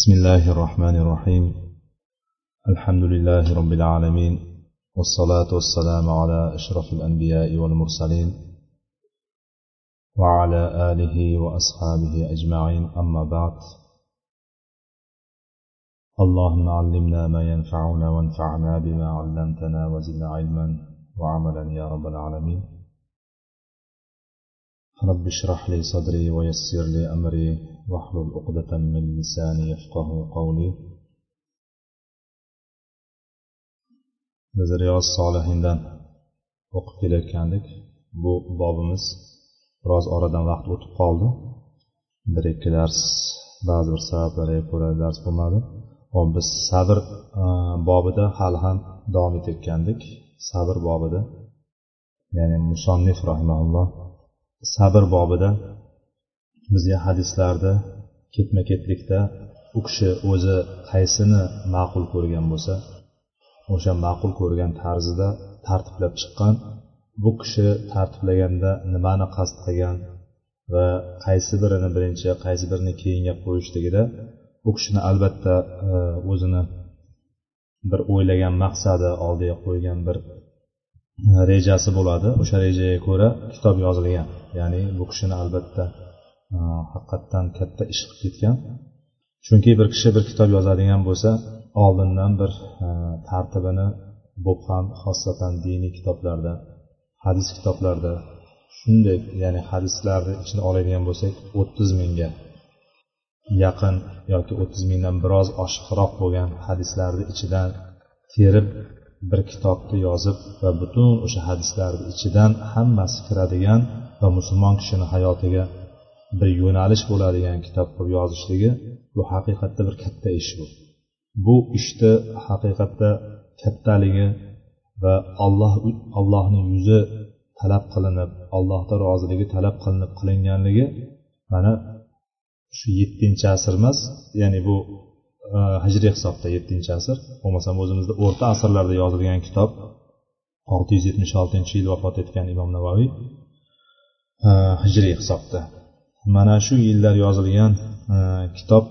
بسم الله الرحمن الرحيم. الحمد لله رب العالمين والصلاة والسلام على أشرف الأنبياء والمرسلين وعلى آله وأصحابه أجمعين. أما بعد اللهم علمنا ما ينفعنا وانفعنا بما علمتنا وزدنا علما وعملا يا رب العالمين. رب اشرح لي صدري ويسر لي أمري واحلل عقدة من لساني يفقه قولي biz riyoz solihindan o'qib kelayotgandik bu bobimiz biroz oradan vaqt o'tib qoldi bir ikki dars ba'zi bir sabablarga ko'ra dars bo'lmadi hop biz sabr bobida hali ham davom etayotgandik sabr bobida ya'ni musonnif rahimaulloh sabr bobida bizga hadislarda ketma ketlikda u kishi o'zi qaysini ma'qul ko'rgan bo'lsa o'sha ma'qul ko'rgan tarzida tartiblab chiqqan bu kishi tartiblaganda nimani qasd qilgan va qaysi birini birinchi qaysi birini keyinga qo'yishligida u kishini albatta e, o'zini bir o'ylagan maqsadi oldiga qo'ygan bir Э, rejasi bo'ladi. O'sha rejaga ko'ra kitob yozilgan. Ya'ni bu kishini albatta e, haqiqatdan katta ish qilib ketgan. Chunki bir kishi bir kitob yozadigan bo'lsa oldindan bir e, tartibini bo'lib ham xosatan diniy kitoblarda hadis kitoblarda shunday ya'ni hadislarni ichini oladigan bo'lsak o'ttiz mingga yaqin yoki o'ttiz mingdan biroz oshiqroq bo'lgan hadislarni ichidan terib bir kitobni yozib va butun o'sha hadislarni ichidan hammasi kiradigan va musulmon kishini hayotiga bir yo'nalish bo'ladigan kitob qilib yozishligi bu haqiqatda bir katta ish bu. Bu ishni haqiqatda kattaligi va alloh allohning yuzi talab qilinib allohni roziligi talab qilinib qilinganligi mana shu yettinchi asr emas ya'ni bu Э, hijriy hisobda yettinchi asr. Bo'lmasam o'zimizda o'rta asrlarda yozilgan kitob olti yuz yetmish oltinchi yil vafot etgan imom navoiy e, hijriy hisobda. Mana shu yillar yozilgan e, kitob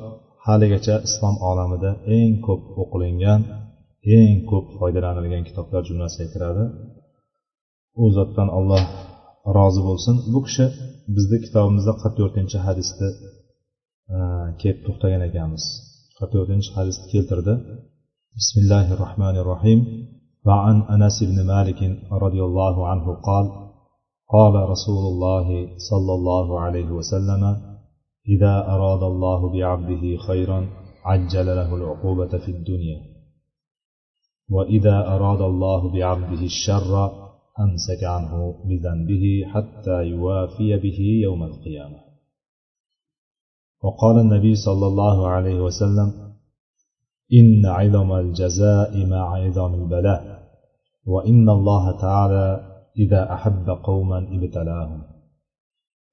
haligacha islom olamida eng ko'p o'qilingan eng ko'p foydalanilgan kitoblar jumlasiga kiradi. U zotdan alloh rozi bo'lsin. Bu kishi bizni kitobimizda qirq to'rtinchi hadisda e, kelib to'xtagan ekanmiz. Qirq to'rtinchi hadisni keltirdi bismillahi rohmanir rohim وعن أنس بن مالك رضي الله عنه قال قال رسول الله صلى الله عليه وسلم إذا أراد الله بعبده خيرا عجل له العقوبة في الدنيا وإذا أراد الله بعبده الشر أمسك عنه بذنبه حتى يوافي به يوم القيامة وقال النبي صلى الله عليه وسلم إن عظم الجزاء مع عظم البلاء وإن الله تعالى إذا أحب قوما ابتلاهم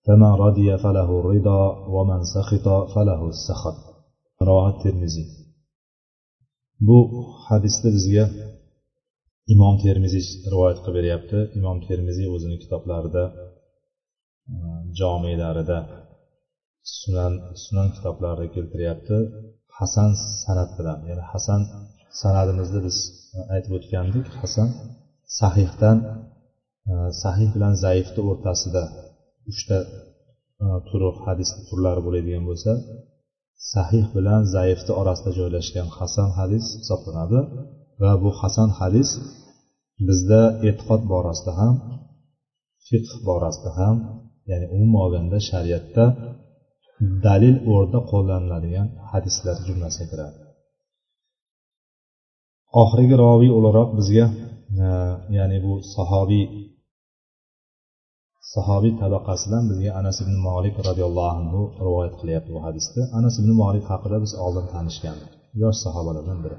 فمن رضي فله الرضا ومن سخط فله السخط رواه الترمذي bu hadisni bizga imom termiziy rivoyat qilib beryapti imom termiziy o'zini kitoblarida jomiylarida sunan sunan kitoblarida keltiryapti. Hasan sanat bilan ya'ni hasan sanadimizni biz e, aytib o'tgandik. Hasan sahihdan e, sahih bilan zaifni o'rtasida uchta e, turi hadis turlari bo'ladigan bo'lsa sahih bilan zaifni orasida joylashgan hasan hadis hisoblanadi. Va bu hasan hadis bizda e'tiqod borasida ham fiqh borasida ham ya'ni umuman olganda shariatda dalil o'rnida qo'llaniladigan hadislar jumlasiga kiradi. Oxirgi roviy o'laroq bizga e, ya'ni bu sahobiy sahobiy tabaqasidan bizga anas ibn molik roziyallohu anhu rivoyat qilyapti bu hadisni anas ibn molik haqida biz oldin tanishgandik. Yosh sahobalardan biri.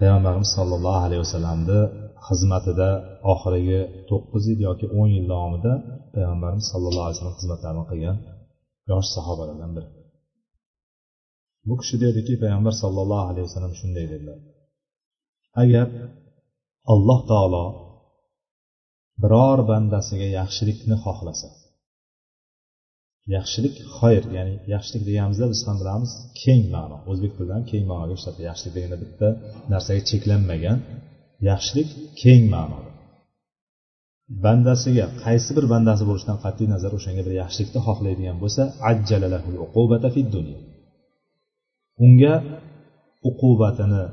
Payg'ambarimiz sollallohu alayhi vasallamni xizmatida oxirgi to'qqiz yil yoki o'n yil davomida payg'ambarimiz sallallohu alayhi vasallam xizmatlarini qilgan yosh sahobalardan biri. Bu kishi dediki payg'ambar sollallohu alayhi vasallam shunday dedilar. Agar alloh taolo biror bandasiga yaxshilikni xohlasa yaxshilik xayr ya'ni yaxshilik deganimizda biz ham bilamiz keng ma'no o'zbek tilida ham keng ma'noga ishlatiladi yaxshilik deganda bitta narsaga cheklanmagan yaxshilik keng ma'noda bandasiga qaysi bir bandasi bo'lishidan qat'iy nazar o'shanga bir yaxshilikni xohlaydigan bo'lsa unga uqubatini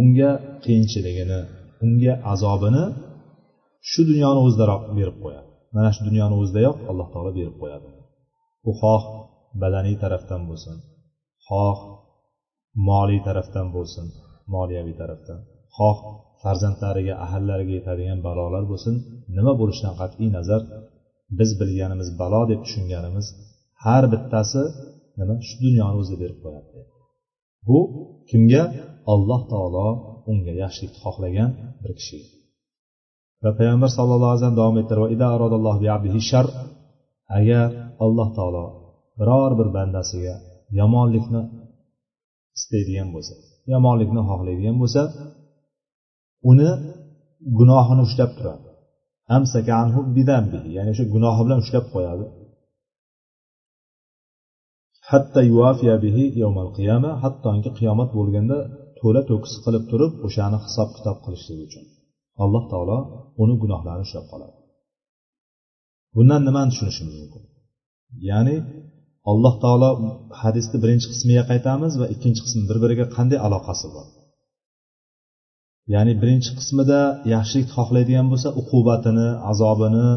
unga qiyinchiligini unga azobini shu dunyoni o'zidaroq berib qo'yadi. Mana shu dunyoni o'zidayoq alloh taolo berib qo'yadi. U xoh badaniy tarafdan bo'lsin xoh moliy tarafdan bo'lsin moliyaviy tarafdan xoh farzandlariga ahillariga yetadigan balolar bo'lsin nima bo'lishidan qat'iy nazar biz bilganimiz balo deb tushunganimiz har bittasi nima? Shu dunyoni o'zi berib qo'yadi. Bu kimga? Alloh taolo unga yaxshilikni xohlagan bir kishiga. Va payg'ambar sallallohu alayhi vasallam davom ettirdi agar alloh taolo biror bir bandasiga yomonlikni istaydigan bo'lsa yomonlikni xohlaydigan bo'lsa uni gunohini ushlab turadi. Ya'ni o'sha gunohi bilan ushlab qo'yadi. Hattoki qiyomat bo'lganda to'la to'kis qilib turib o'shani hisob kitob qilishligi uchun. Alloh taolo uni gunohlarini ushlab qoladi. Bundan nimani tushunishimiz mumkin? Ya'ni alloh taolo hadisni birinchi qismiga qaytamiz va ikkinchi qismi bir biriga qanday aloqasi bor? Ya'ni birinchi qismida yaxshilik xohlaydigan bo'lsa uqubatini azobini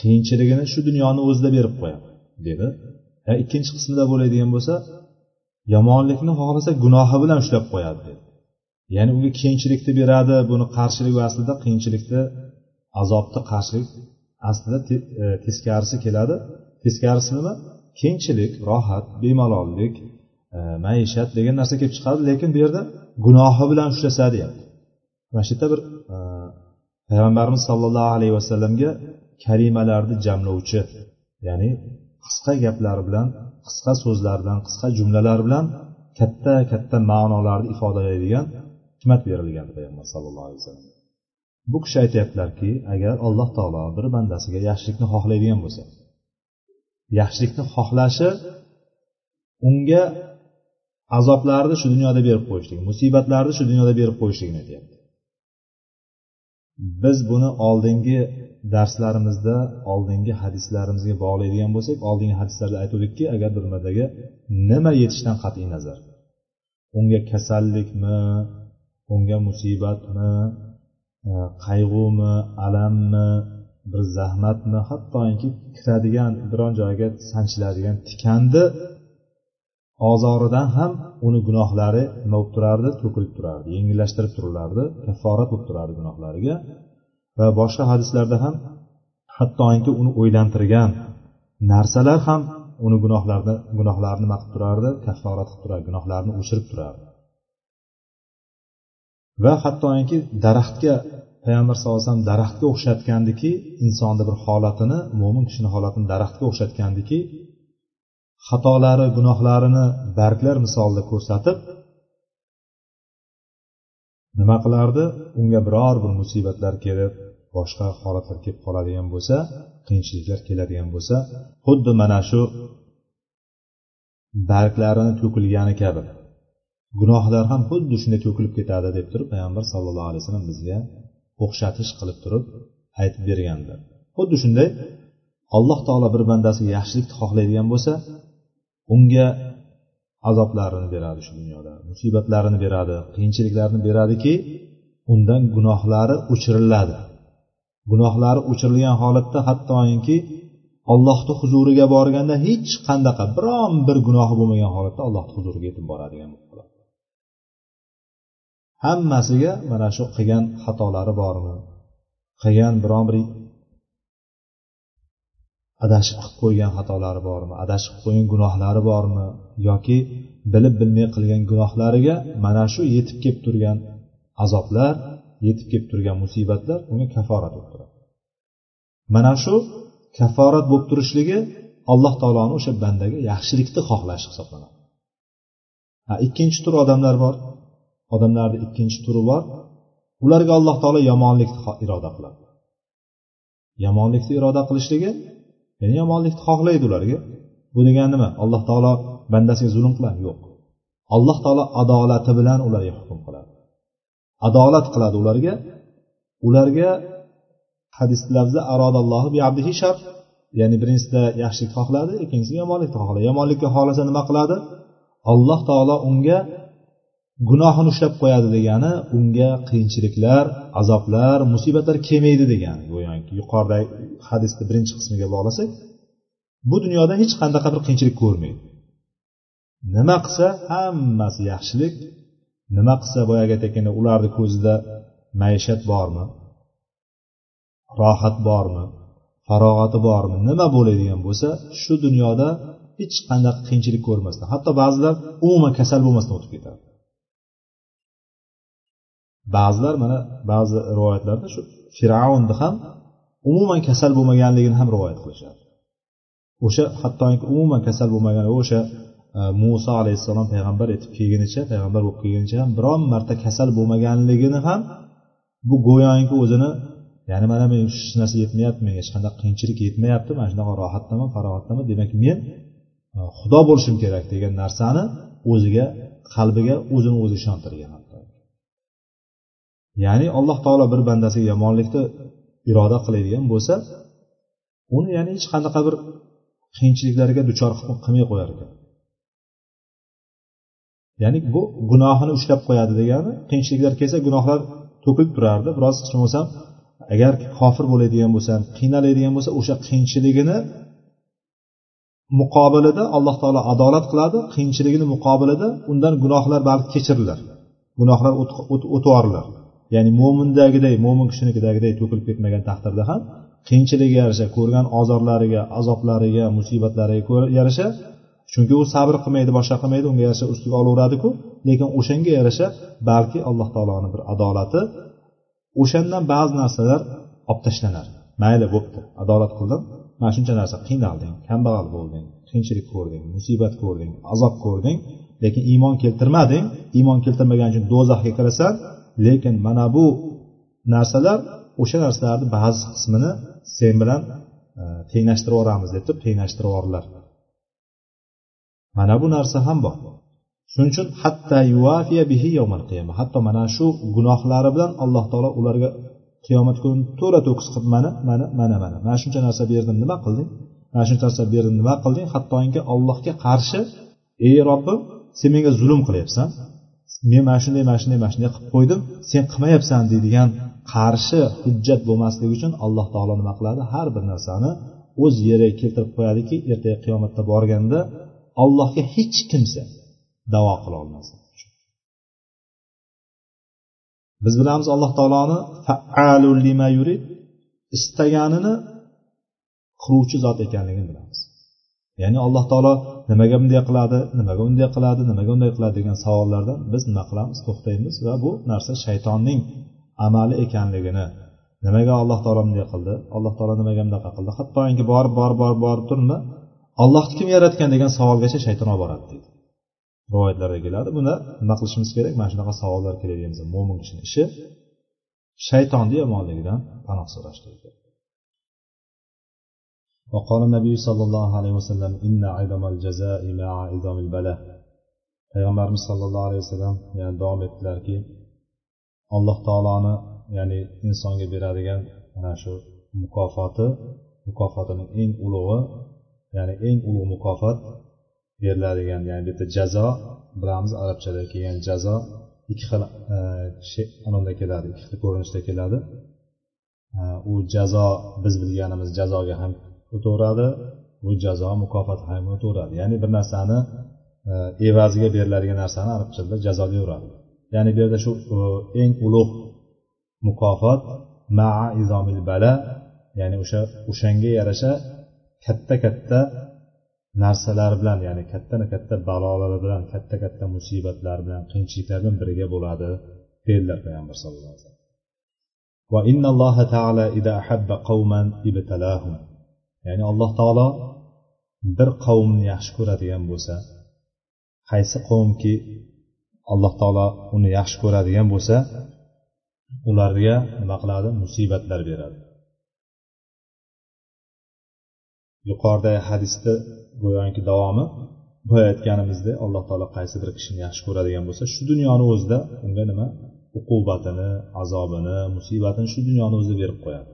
qiyinchiligini shu dunyoni o'zida berib qo'yadi dedi. E, ikkinchi qismida bo'ladigan bo'lsa yomonlikni xohlasa gunohi bilan ushlab qo'yadi dedi. Ya'ni unga qiyinchilikni beradi buni qarshiligi aslida qiyinchilikni azobni qarshilik aslida e, teskarisi keladi. Teskarisi nima? Kengchilik rohat bemalollik e, maishat degan narsa kelib chiqadi lekin bu yerda gunohi bilan ushlasa deyapti. Mana shu yerda bir e, payg'ambarimiz sollallohu alayhi vasallamga kalimalarni jamlovchi ya'ni qisqa gaplar bilan qisqa so'zlar bilan qisqa jumlalar bilan katta katta ma'nolarni ifodalaydigan hikmat berilgan payg'ambar sallallohu alayhi vasallam bu kishi aytyaptilarki agar alloh taolo bir bandasiga yaxshilikni xohlaydigan bo'lsa yaxshilikni xohlashi unga azoblarni shu dunyoda berib qo'yishlik musibatlarni shu dunyoda berib qo'yishligini aytyapti. Biz buni oldingi darslarimizda oldingi hadislarimizga bog'laydigan bo'lsak oldingi hadislarda aytuvdikki agar bir bandaga nima yetishdan qat'iy nazar? Unga kasallikmi? Unga musibatmi? Qayg'umi? Alammi? Bir zahmatmi? Hattoki kiradigan biron joyga sanchiladigan tikanni ozoridan ham uni gunohlari nima bo'lib turardi? To'kilib turardi yengillashtirib turilardi kafforat bo'lib turardi gunohlariga. Va boshqa hadislarda ham hattoki uni o'ylantirgan narsalar ham uni gunohlarni gunohlarini nima qilib turardi? Kafforat qilib turardi gunohlarini o'chirib turardi. Va hattoki daraxtga payg'ambar sallallohu alayhi vasallam daraxtga o'xshatgandiki insonni bir holatini mo'min kishini holatini daraxtga o'xshatgandiki xatolari gunohlarini barglar misolida ko'rsatib nima qilardi? Unga biror bir musibatlar kelib boshqa holatlar kelib qoladigan bo'lsa qiyinchiliklar keladigan bo'lsa xuddi mana shu barglarini to'kilgani kabi. Gunohlar ham xuddi shunday to'kilib ketadi deb turib payg'ambar sallallohu alayhi vasallam bizga o'xshatish qilib turib aytib bergandi. Xuddi shunday alloh taolo bir bandasiga yaxshilikni xohlaydigan bo'lsa unga azoblarini beradi shu dunyoda musibatlarini beradi qiyinchiliklarni beradiki undan gunohlari o'chiriladi. Gunohlari o'chirilgan holatda hattoki ollohni huzuriga borganda hech qanaqa biron bir gunohi bo'lmagan holatda allohni huzuriga yetib boradigan hammasiga mana shu qilgan xatolari bormi? Qilgan biron bir adashib qilib qo'ygan xatolari bormi adashib qilib qo'ygan gunohlari bormi yoki bilib bilmay qilgan gunohlariga mana shu yetib kelib turgan azoblar yetib kelib turgan musibatlar unga kaforat bo'lib turadi. Mana shu kaforat bo'lib turishligi alloh taoloni o'sha bandaga yaxshilikni xohlashi hisoblanadi. Ikkinchi tur odamlar bor. Odamlarni ikkinchi turi bor. Ularga alloh taolo yomonlikni iroda qiladi. Yomonlikni iroda qilishligi ya'ni yomonlikni xohlaydi ularga. Bu degani nima? Alloh taolo bandasiga zulm qiladi? Yo'q. Alloh taolo adolati bilan ularga hukm qiladi. Adolat qiladi ularga. Ularga hadis lafzi arodallohu bi abdihi shar ya'ni birinchisida yaxshilik xohladi ikkinchisida yomonlikni xohladi. Yomonlikni xohlasa nima qiladi? Alloh taolo unga gunohini ushlab qo'yadi degani unga qiyinchiliklar azoblar musibatlar kelmaydi degani. Go'yoki yuqoridagi hadisni birinchi qismiga bog'lasak bu dunyoda hech qanaqa bir qiyinchilik ko'rmaydi. Nima qilsa hammasi yaxshilik nima qilsa boyagi aytayotgandek ularni ko'zida maishat bormi rohat bormi farog'ati bormi nima bo'ladigan bo'lsa shu dunyoda hech qanday qiyinchilik ko'rmasdan hatto ba'zilar umuman kasal bo'lmasdan o'tib ketadi. Ba'zilar mana ba'zi rivoyatlarda shu fir'avnni ham umuman kasal bo'lmaganligini ham rivoyat qilishadi. O'sha hattoki umuman kasal bo'lmagan o'sha e, muso alayhissalom payg'ambar etib kelgunicha payg'ambar bo'lib kelgunicha ham biron marta kasal bo'lmaganligini ham bu go'yoki o'zini ya'ni mana men hech narsa yetmayapti menga hech qanday qiyinchilik yetmayapti mana shunaqa rohatdaman farog'atdaman demak men e, xudo bo'lishim kerak degan narsani o'ziga qalbiga o'zini o'zi ishontirgan. Ya'ni alloh taolo bir bandasiga yomonlikni iroda qiladigan bo'lsa uni ya'ni hech qanaqa bir qiyinchiliklarga duchor qilmay qo'yar ekan. Ya'ni bu gunohini ushlab qo'yadi degani qiyinchiliklar kelsa gunohlar to'kilib turardi. Biroz hech bo'lmasam agar kofir bo'ladigan bo'lsa qiynaladigan bo'lsa o'sha qiyinchiligini muqobilida alloh taolo adolat qiladi. Qiyinchiligini muqobilida undan gunohlar balki kechirilar gunohlar o'tib yuborilar ya'ni mo'mindagiday mo'min kishinikidagiday to'kilib ketmagan taqdirda ham qiyinchiligiga yarasha ko'rgan ozorlariga azoblariga musibatlariga yarasha chunki u sabr qilmaydi boshqa qilmaydi unga yarasha ustiga olaveradiku lekin o'shanga yarasha balki alloh taoloni bir adolati o'shandan ba'zi narsalar olib tashlanar. Mayli bo'pti adolat qildim mana shuncha narsa qiynalding kambag'al bo'lding qiyinchilik ko'rding musibat ko'rding azob ko'rding lekin iymon keltirmading iymon keltirmagan uchun do'zaxga kirasan lekin mana bu narsalar o'sha narsalarni ba'zi qismini sen bilan e, tenglashtirib yuboramiz deb turib tenglashtirib yubordilar mana bu narsa ham bor. Shuning uchun hatta yuafiya bihi qiyama hatto mana shu gunohlari bilan alloh taolo ularga qiyomat kuni to'la to'kis qilib mana mana mana mana mana shuncha narsa berdim nima qilding? Mana shuncha narsa berdim nima qilding? Hattoki allohga qarshi ey robbim sen menga zulm qilyapsan men mana shunday mana shunday mana shunday qilib qo'ydim. Sen qilmayapsan deydigan qarshi hujjat bo'lmasligi uchun alloh taolo nima qiladi? Har bir narsani o'z yeriga keltirib qo'yadiki ertaga qiyomatda borganda allohga hech kimsa davo qila olmasin biz bilamiz alloh taoloni lima yurid istaganini qiluvchi zot ekanligini bilamiz. Ya'ni alloh taolo nimaga bunday qiladi nimaga unday qiladi nimaga unday qiladi degan savollardan biz nima qilamiz to'xtaymiz va bu narsa shaytonning amali ekanligini. Nimaga alloh taolo bunday qildi? Alloh taolo nimaga bunaqa qildi? Hattoki borib borib borib borib turma allohni kim yaratgan degan savolgacha shayton olib boradi deydi. Rivoyatlarda keladi. Buni nima qilishimiz kerak? Mana shunaqa savollar keladigan bo'lsa mo'min kishini ishi shaytonni yomonligidan panoh so'rashlik وقال النبي صلى الله عليه وسلم إن عظم الجزاء مع عظم البلاء payg'ambarimiz sollallohu alayhi vasallam yani davom etdilarki alloh taoloni ya'ni insonga beradigan mana shu mukofoti mukofotining eng ulug'i ya'ni eng ulug' mukofot beriladigan ya'ni bu yerda jazo bilamiz arabchada kelgan jazo ikki xil anonda keladi ikki xil ko'rinishda keladi u jazo biz bilganimiz jazoga ham o'taveradi bu jazo mukofot ham o'taveradi ya'ni bir narsani evaziga beriladigan narsani arabchada jazo deyaveradi ya'ni bu yerda shu eng ulug' mukofot maa izomil bala ya'ni o'sha o'shanga yarasha katta katta narsalar bilan ya'ni katta katta balolar bilan katta katta musibatlar bilan qiyinchiliklar bilan birga bo'ladi dedilar payg'ambar sallallohu alayhi vasallam وإن الله تعالى إذا أحب قوما ابتلاهم Ya'ni alloh taolo bir qavmni yaxshi ko'radigan bo'lsa qaysi qavmki alloh taolo uni yaxshi ko'radigan bo'lsa ularga nima qiladi? Musibatlar beradi. Yuqoridagi hadisda go'yoki davomi boya aytganimizdek alloh taolo qaysi bir kishini yaxshi ko'radigan bo'lsa shu dunyoni o'zida unga nima? Uqubatini azobini musibatini shu dunyoni o'zida berib qo'yadi.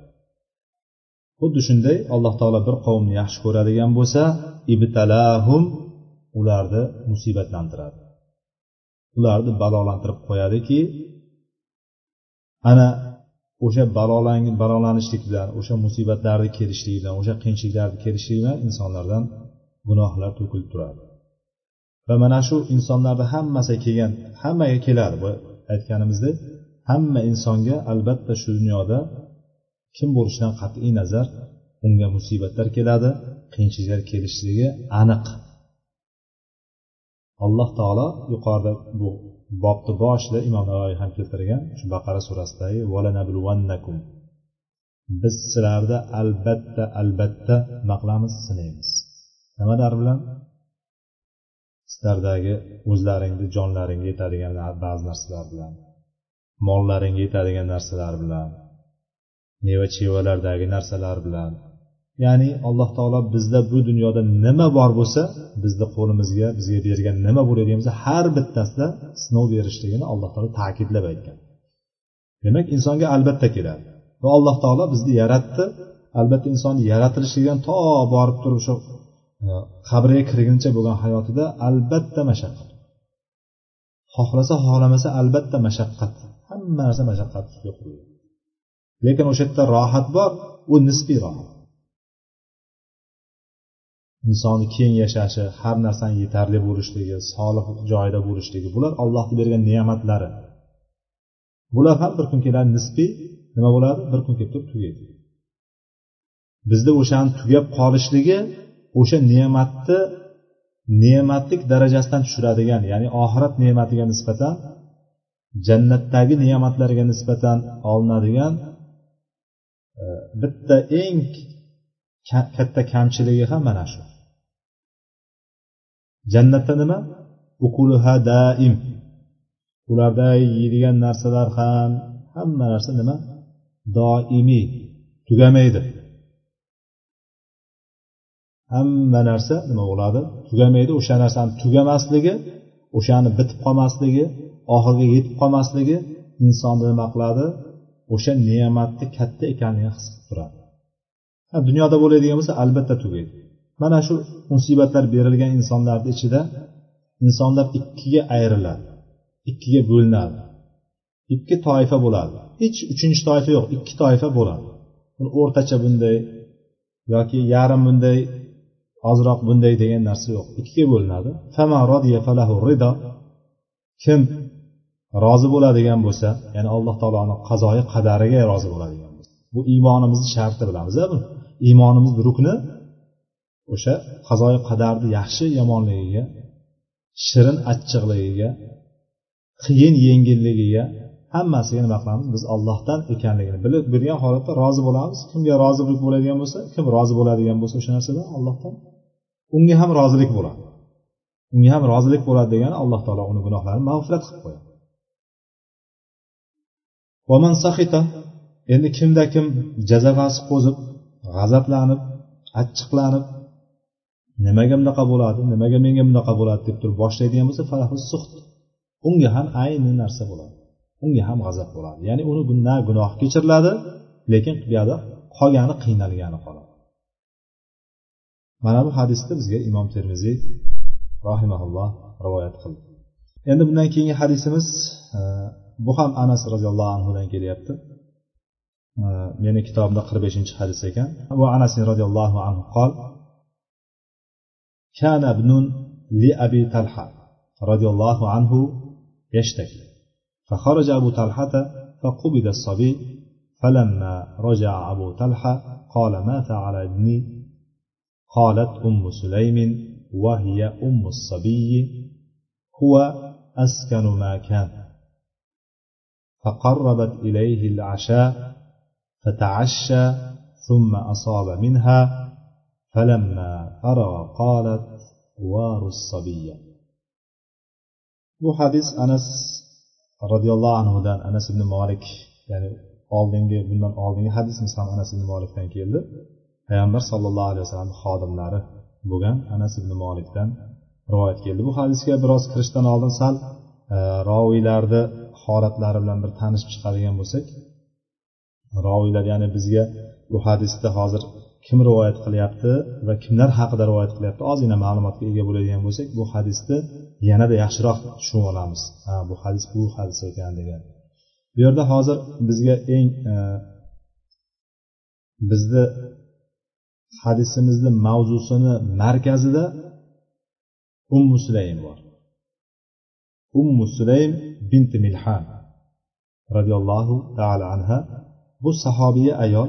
Xuddi shunday alloh taolo bir qavmni yaxshi ko'radigan bo'lsa ibtalahum ularni musibatlantiradi. Ularni balolantirib qo'yadiki ana o'sha balolanishlik bilan o'sha musibatlarni kelishligi bilan o'sha qiyinchiliklarni kelishligi bilan insonlardan gunohlar to'kilib turadi. Va mana shu insonlarni hammasi kelgan hammaga keladi bu aytganimizdek hamma insonga albatta shu dunyoda kim bo'lishidan qat'iy nazar unga musibatlar keladi qiyinchiliklar kelishligi aniq. Alloh taolo yuqorida bu bobni boshida imom navoiy ham keltirgan shu baqara surasidagi biz sizlarni albatta albatta nima qilamiz sinaymiz. Nimalar bilan? Sizlardagi o'zlaringni jonlaringga yetadigan ba'zi narsalar bilan mollaringga yetadigan narsalar bilan meva chevalardagi narsalar bilan. Ya'ni alloh taolo bizda bu dunyoda nima bor bo'lsa bizni qo'limizga bizga bergan nima bo'ladigan bo'lsa har bittasida sinov berishligini alloh taolo ta'kidlab aytgan. Demak insonga albatta keladi. Va alloh taolo bizni yaratdi. Albatta inson yaratilishligidan to borib turib shu e, qabriga kirguncha bo'lgan hayotida albatta mashaqqat. Xohlasa xohlamasa albatta mashaqqat. Hamma narsa mashaqqat ustiga qurilgan lekin o'sha yerda rohat bor u nisbiy rohat. Insonni keng yashashi har narsani yetarli bo'lishligi solih joyida bo'lishligi bular allohni bergan ne'matlari. Bular ham bir kun keladi nisbiy nima bo'ladi? Bir kun kelib turib tugaydi. Bizda o'shani tugab qolishligi o'sha ne'matni ne'matlik darajasidan tushiradigan ya'ni oxirat ne'matiga nisbatan jannatdagi ne'matlarga nisbatan olinadigan bitta eng katta kamchiligi ham mana shu. Jannatda nima? Ukuluha daim. Ularda yeydigan narsalar ham hamma narsa nima? Doimiy tugamaydi. Hamma narsa nima bo'ladi? Tugamaydi. O'sha narsani tugamasligi o'shani bitib qolmasligi oxiriga yetib qolmasligi insonni nima qiladi? O'sha ne'matni katta ekanligini his qilib turadi. Dunyoda bo'ladigan bo'lsa albatta tugaydi. Mana shu musibatlar berilgan insonlarni ichida insonlar ikkiga ayriladi ikkiga bo'linadi. Ikki toifa bo'ladi. Hech uchinchi toifa yo'q ikki toifa bo'ladi. O'rtacha bunday yoki yarim bunday ozroq bunday degan narsa yo'q. Ikkiga bo'linadi. Kim rozi bo'ladigan bo'lsa ya'ni alloh taoloni qazoyi qadariga rozi bo'ladigan bo'lsa. Bu iymonimizni sharti bilamiz buni. Iymonimizni rukni o'sha qazoyi qadarni yaxshi yomonligiga shirin achchiqligiga qiyin yengilligiga hammasiga nima qilamiz biz ollohdan ekanligini bilib bilgan holatda rozi bo'lamiz. Kimga rozilik bo'ladigan bo'lsa kim rozi bo'ladigan bo'lsa o'sha narsadan allohdan unga ham rozilik bo'ladi. Unga ham rozilik bo'ladi degani alloh taolo uni gunohlarini mag'firat qilib qo'yadi. Endi kimda kim jazavasi qo'zib g'azablanib achchiqlanib nimaga bunaqa bo'ladi nimaga menga bunaqa bo'ladi deb turib boshlaydigan bo'lsa falahu suht unga ham ayni narsa bo'ladi unga ham g'azab bo'ladi. Ya'ni uni na gunoh kechiriladi lekin buyoqda qolgani qiynalgani qoladi. Mana bu hadisni bizga imom termiziy rahimaulloh rivoyat qildi. Endi bundan keyingi hadisimiz e, bu ham anas roziyallohu anhudan kelyapti e, meni kitobimda qirq beshinchi hadis ekan bu anas roziyallohu anhu qol كان ابن لأبي طلحة رضي الله عنه يشتكي فخرج أبو طلحة فقبض الصبي فلما رجع أبو طلحة قال ما فعل ابني قالت أم سليم وهي أم الصبي هو أسكن ما كان فقربت إليه العشاء فتعشى ثم أصاب منها فلما فرغ قالت وار الصبية bu hadis anas roziyallohu anhudan anas ibn molik ya'ni oldingi bundan oldingi hadisimiz ham anas ibn molikdan keldi payg'ambar sallallohu alayhi vasallam xodimlari bo'lgan anas ibn molikdan rivoyat keldi bu hadisga biroz kirishdan oldin sal e, roviylarni holatlari bilan bir tanishib chiqadigan bo'lsak roviylar ya'ni bizga bu hadisda hozir kim rivoyat qilyapti va kimlar haqida rivoyat qilyapti ozgina ma'lumotga ega bo'ladigan bo'lsak bu hadisni yanada yaxshiroq tushunib olamiz. Ha bu hadis bu hadis ekan degan. Bu yerda hozir bizga eng e, bizni hadisimizni mavzusini markazida ummu sulaym bor. Ummu sulaym binti milhan roziyallohu taala anha bu sahobiya ayol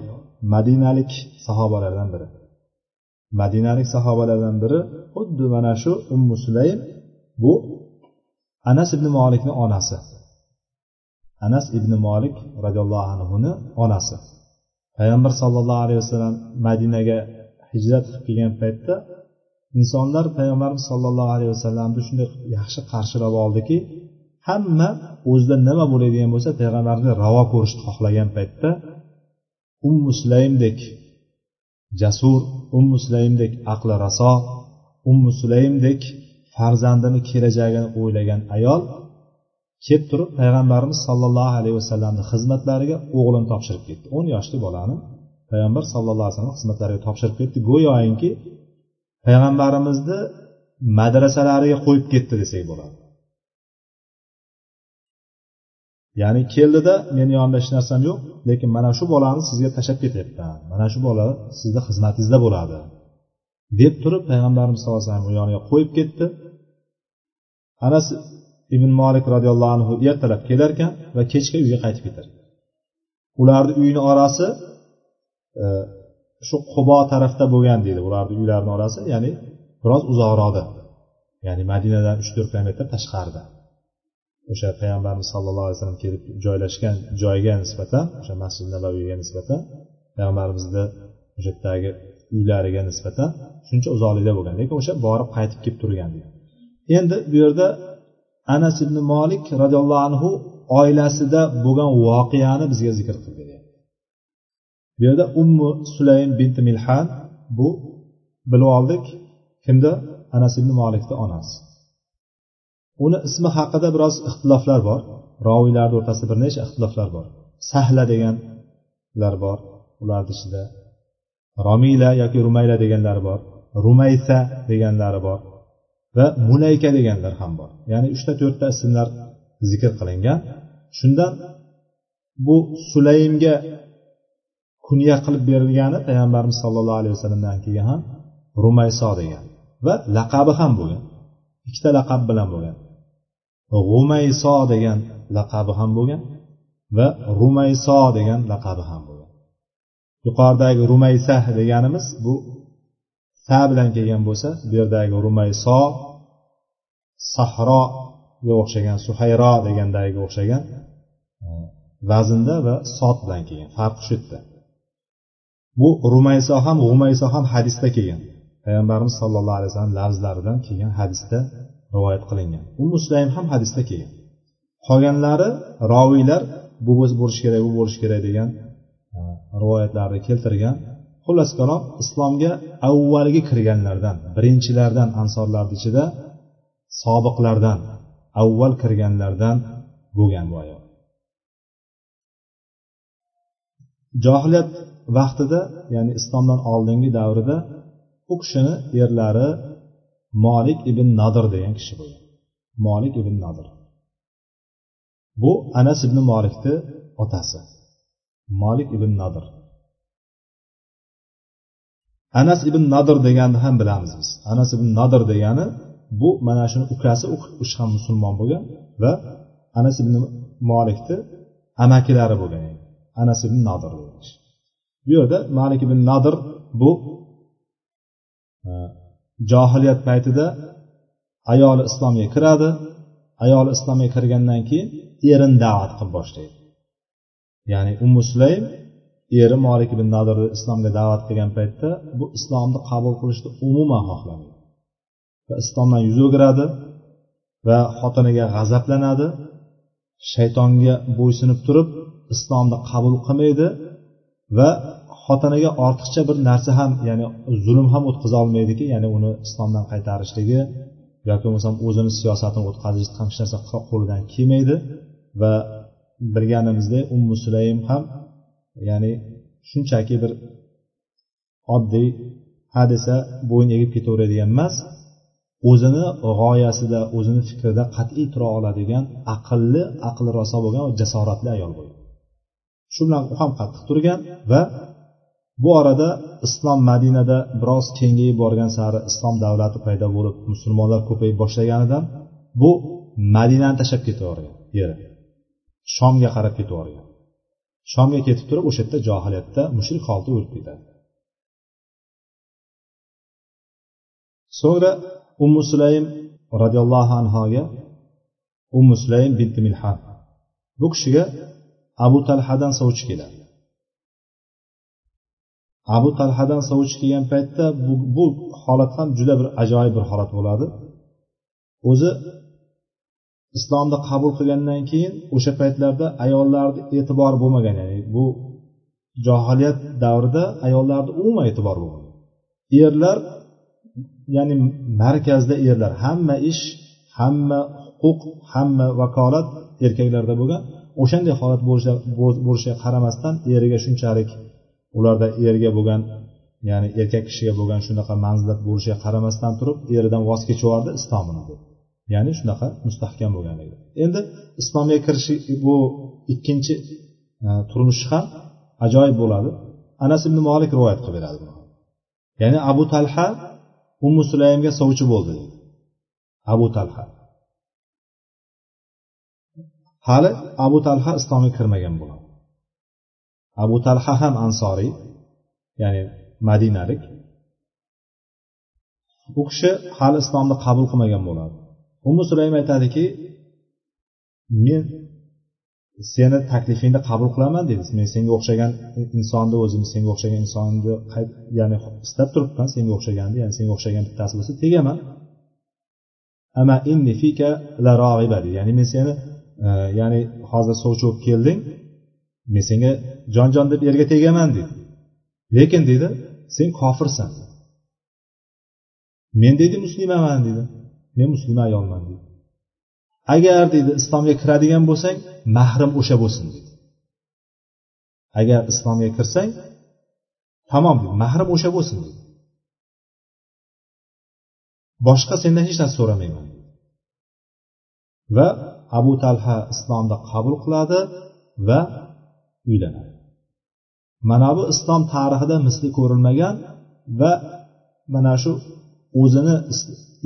madinalik sahobalardan biri. Madinalik sahobalardan biri xuddi mana shu ummu sulaym bu anas ibn molikni onasi. Anas ibn molik roziyallohu anhuni onasi. Payg'ambar sollallohu alayhi vasallam madinaga hijrat qilib kelgan paytda insonlar payg'ambarimiz sollallohu alayhi vasallamni shunday yaxshi qarshilab oldiki hamma o'zida nima bo'ladigan bo'lsa payg'ambarni ravo ko'rishni xohlagan paytda um musulaymdek jasur um musulaymdek aqli raso um musulaymdek farzandini kelajagini o'ylagan ayol kelib turib payg'ambarimiz sollallohu alayhi vasallamni xizmatlariga o'g'lini topshirib ketdi. o'n yoshli bolani payg'ambar sallallohu alayhi vasallam xizmatlariga topshirib ketdi. Go'yoinki payg'ambarimizni madrasalariga qo'yib ketdi desak bo'ladi. Ya'ni keldida meni yonimda hech narsam yo'q lekin mana shu bolani sizga tashlab ketyapman. Mana shu bola sizni xizmatingizda bo'ladi. Deb turib payg'ambarimiz sallallohu alayhi vasallam yoniga qo'yib ketdi. Anas ibn molik roziyallohu anhu ertalab kelarkan va kechga uyga qaytib ketar ularni uyini orasi e, shu qubo tarafda bo'lgan deydi. Ularni uylarini orasi ya'ni biroz uzoqroqda. Ya'ni madinadan uch to'rt kilometr tashqarida. O'sha payg'ambarimiz sallallohu alayhi vasallam kelib joylashgan joyga nisbatan o'sha masjid nabaviyga nisbatan payg'ambarimizni o'sha yerdagi uylariga nisbatan shuncha uzoqlikda bo'lgan lekin o'sha borib qaytib kelib turgan endi bu yerda anas ibn molik roziyallohu anhu oilasida bo'lgan voqeani bizga zikr qildi bu yerda ummu sulaym binti milhan bu bilib oldik kimda anas ibn molikni onasi. Uni ismi haqida biroz ixtiloflar bor. Roviylarni o'rtasida bir necha ixtiloflar bor. Sahla deganlar bor ularni ichida. Romila yoki rumayla deganlari bor. Rumaysa deganlari bor. Va mulayka deganlar ham bor. Ya'ni uchta to'rtta ismlar zikr qilingan. Shundan bu sulaymga kunya qilib berilgani payg'ambarimiz sollallohu alayhi vasallamdan keyin ham rumayso degan va laqabi ham bo'lgan ikkita laqab bilan bo'lgan. G'umayso degan laqabi ham bo'lgan va rumayso degan laqabi ham bo'lgan. Yuqoridagi rumaysa deganimiz bu sa bilan kelgan bo'lsa bu yerdagi rumayso sahroga o'xshagan suhayro degandagiga o'xshagan e, vaznda va sot bilan kelgan farqi shu yerda. Bu rumayso ham g'umayso ham hadisda kelgan. Payg'ambarimiz sallallohu alayhi vasallam lafzlaridan kelgan hadisda rivoyat qilingan. U muslaym ham hadisda kelgan. Qolganlari roviylar bu bo'lishi kerak bu bo'lishi kerak degan e, rivoyatlarni keltirgan. Xullas kalom islomga avvalgi kirganlardan birinchilardan ansorlarni ichida sobiqlardan avval kirganlardan bo'lgan bu ayol. Johiliyat vaqtida ya'ni islomdan oldingi davrida u kishini erlari molik ibn nadir degan kishi bo'lgan. Molik ibn nadir. Bu anas ibn molikni otasi. Molik ibn nadir. Anas ibn nadir deganni ham bilamiz biz. Anas ibn nadir degani bu mana shuni ukasi u kishi ham musulmon bo'lgan va anas ibn molikni amakilari bo'lgan. Anas ibn nadir bu yerda malik ibn nadir bu johiliyat paytida ayoli islomga kiradi. Ayoli islomga kirgandan keyin erini da'vat qilib boshlaydi. Ya'ni ummu sulaym eri molik ibn nadirni islomga da'vat qilgan paytda bu islomni qabul qilishni umuman xohlamaydi. Va islomdan yuz o'giradi va xotiniga g'azablanadi. Shaytonga bo'ysunib turib islomni qabul qilmaydi va xotiniga ortiqcha bir narsa ham ya'ni zulm ham o'tkaza olmaydiki ya'ni uni islomdan qaytarishligi yoki bo'lmasam o'zini siyosatini o'tkazish ham hech narsa qo'lidan kelmaydi. Va bilganimizdek ummu sulaym ham ya'ni shunchaki bir oddiy ha desa bo'yin egib ketaveradigan emas o'zini g'oyasida o'zini fikrida qat'iy tura oladigan aqlli aqli raso bo'lgan va jasoratli ayol bo'lgan. Shu bilan u ham qattiq turgan va bu orada islom madinada biroz kengayib borgan sari islom davlati paydo bo'lib musulmonlar ko'payib boshlaganidan bu madinani tashlab ketavergan yeri. Shomga qarab ketavergan. Shomga ketib turib o'sha yerda johiliyatda mushrik holda o'lib ketadi. So'ngra ummu sulaym roziyallohu anhoga ummu sulaym binti milhan. Bu kishiga abu talhadan sovchi keladi. Abu talhadan sovchi kelgan paytda bu, bu holat ham juda bir ajoyib bir holat bo'ladi. O'zi islomni qabul qilgandan keyin o'sha paytlarda ayollarni e'tibori bo'lmagan ya'ni bu johiliyat davrida ayollarni umuman e'tibori bo'lmagan. Erlar ya'ni markazda erlar hamma ish hamma huquq hamma vakolat erkaklarda bo'lgan. O'shanday holat bo'lishiga qaramasdan eriga shunchalik ularda erga bo'lgan ya'ni erkak kishiga bo'lgan shunaqa manzilat bo'lishiga qaramasdan turib eridan voz kechibyubordi islomini deb ya'ni shunaqa mustahkam bo'lganligi. Endi islomga kirishi bu ikkinchi e, turmushi ham ajoyib bo'ladi. Anas ibn molik rivoyat qilib beradi ya'ni abu talha ummu sulaymga sovchi bo'ldi deydi abu talha. Hali abu talha islomga kirmagan bo'ladi. Abu talha ham ansoriy ya'ni madinalik. U kishi hali islomni qabul qilmagan bo'ladi. Umi sulaym aytadiki men seni taklifingni qabul qilaman deydi. Men senga o'xshagan insonni o'zim senga o'xshagan insonni ya'ni istab turibman senga o'xshaganni ya'ni senga o'xshagan bittasi bo'lsa tegaman. Ama inni fika la ya'ni men seni e, ya'ni hozir sovchi bo'lib kelding men senga jon jon deb yerga tegaman deydi lekin deydi sen kofirsan. Men deydi muslimaman deydi men muslima ayolman deydi agar deydi islomga kiradigan bo'lsang mahrim o'sha bo'lsin deydi agar islomga kirsang tamom deydi mahrim o'sha bo'lsin deydi boshqa sendan hech narsa so'ramayman va abu talha islomni qabul qiladi va uylanadi. Mana bu islom tarixida misli ko'rilmagan va mana shu o'zini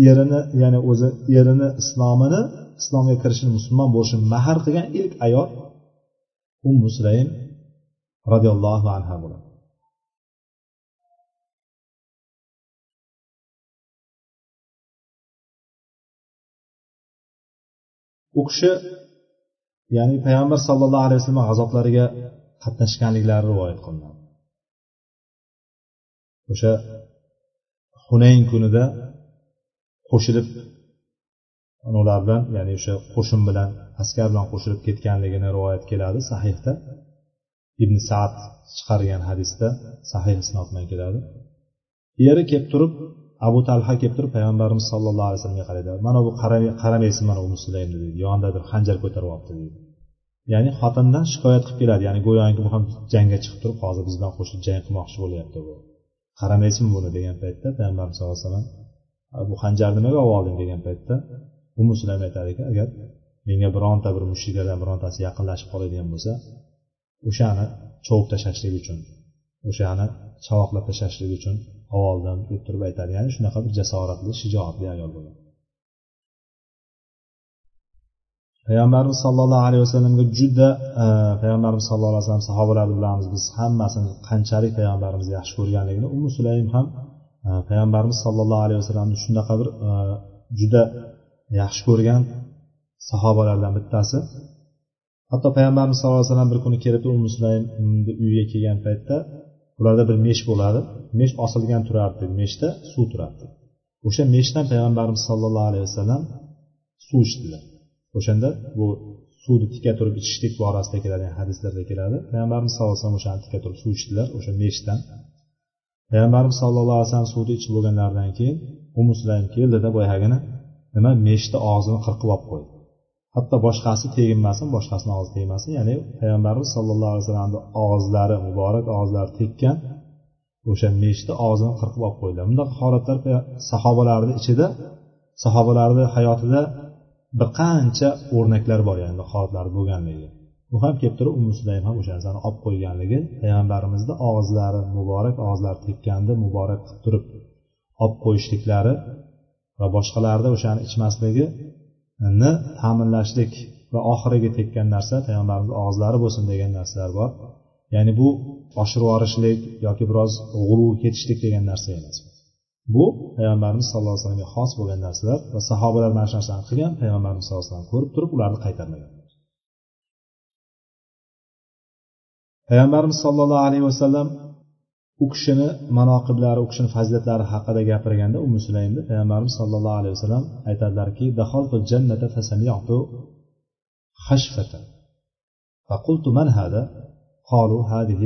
erini ya'ni o'zi erini islomini islomga kirishini musulmon bo'lishini mahar qilgan ilk ayol ummu sulaym roziyallohu anha bo'ladi. U kishi ya'ni payg'ambar sallallohu alayhi vasallam g'azoblariga qatnashganliklari rivoyat qilinadi. O'sha hunayn kunida qo'shilib ular bilan ya'ni o'sha qo'shin bilan askar bilan qo'shilib ketganligini rivoyat keladi sahihda. Ibn saad chiqargan hadisda sahih isnod bilan keladi. Eri kelib turib abu talha kelib turib payg'ambarimiz sallallohu alayhi vasallamga qaraydi. Mana bu qaramaysiz mana bu musulaymni deydi yonidadir hanjar xanjar ko'tarib olibdi deydi ya'ni xotindan shikoyat qilib keladi. Ya'ni go'yoki bu ham jangga chiqib turib hozir biz bilan qo'shilib jang qilmoqchi bo'lyapti bu. Qaramaysizmi buni degan paytda payg'ambarimiz sallallohu alayhi vasallam bu hanjarni nimaga olib olding degan paytda u musulaym aytadiki agar menga bironta bir mushriklardan birontasi yaqinlashib qoladigan bo'lsa o'shani chovib tashlashlik uchun o'shani chavoqlab tashlashlik uchun oldin o'ttirib aytadi. Ya'ni shunaqa bir jasoratli shijoatli ayol bo'lgan payg'ambarimiz sollallohu alayhi vasallamga juda e, payg'ambarimiz sallallohu alayhi vasallam sahobalarni bilamiz. Biz hammasini qanchalik payg'ambarimizni yaxshi ko'rganligini ummu sulaym ham e, payg'ambarimiz sollallohu alayhi vasallamni shunaqa bir e, juda yaxshi ko'rgan sahobalardan bittasi. Hatto payg'ambarimiz sallallohu alayhi vasallam bir kuni kelib ummu sulaymni uyiga kelgan paytda ularda bir mesh bo'ladi. Mesh osilgan turardi. Meshda suv turardi. O'sha meshdan payg'ambarimiz sollallohu alayhi vasallam suv ichdilar. O'shanda bu suvni tika turib ichishlik borasida keladigan hadislarda keladi. Payg'ambarimiz sallallohu alayhi vasallam o'shani tika turib suv ichdilar o'sha meshdan. Payg'ambarimiz sallallohu alayhi vasallam suvni ichib bo'lganlaridan keyin u keldida boyagini nima meshni og'zini qirqib olib qo'ydi. Hatto boshqasi teginmasin boshqasini og'zi tegmasin. Ya'ni payg'ambarimiz sallallohu alayhi vasallamni og'izlari muborak og'izlari tekkan o'sha meshni og'zini qirqib olib qo'ydilar. Bundaqa holatlar sahobalarni ichida sahobalarni hayotida bir qancha o'rnaklar bor ya'ni holatlar bo'lganligi. Bu ham kelib turib umi sulaym ham o'sha narsani olib qo'yganligi payg'ambarimizni og'izlari muborak og'izlari tekkanda muborak qilib turib olib qo'yishliklari va boshqalarni o'shani ni ta'minlashlik va oxiriga tekkan narsa payg'ambarimiz og'izlari bo'lsin degan narsalar bor. Ya'ni bu oshirib yuborishlik yoki biroz g'urur ketishlik degan narsa emas. Bu payg'ambarimiz sallallohu alayhi vasallamga xos bo'lgan narsalar va sahobalar mana shu narsani qilgan payg'ambarimiz sallallohu alayhi vasallam ko'rib turib ularni qaytarmagan. Payg'ambarimiz sollallohu alayhi vasallam u kishini manoqiblari u kishini fazilatlari haqida gapirganda umi sulaymni payg'ambarimiz sollallohu alayhi vasallam aytadilarki خشفة فقلت من هذا قالوا هذه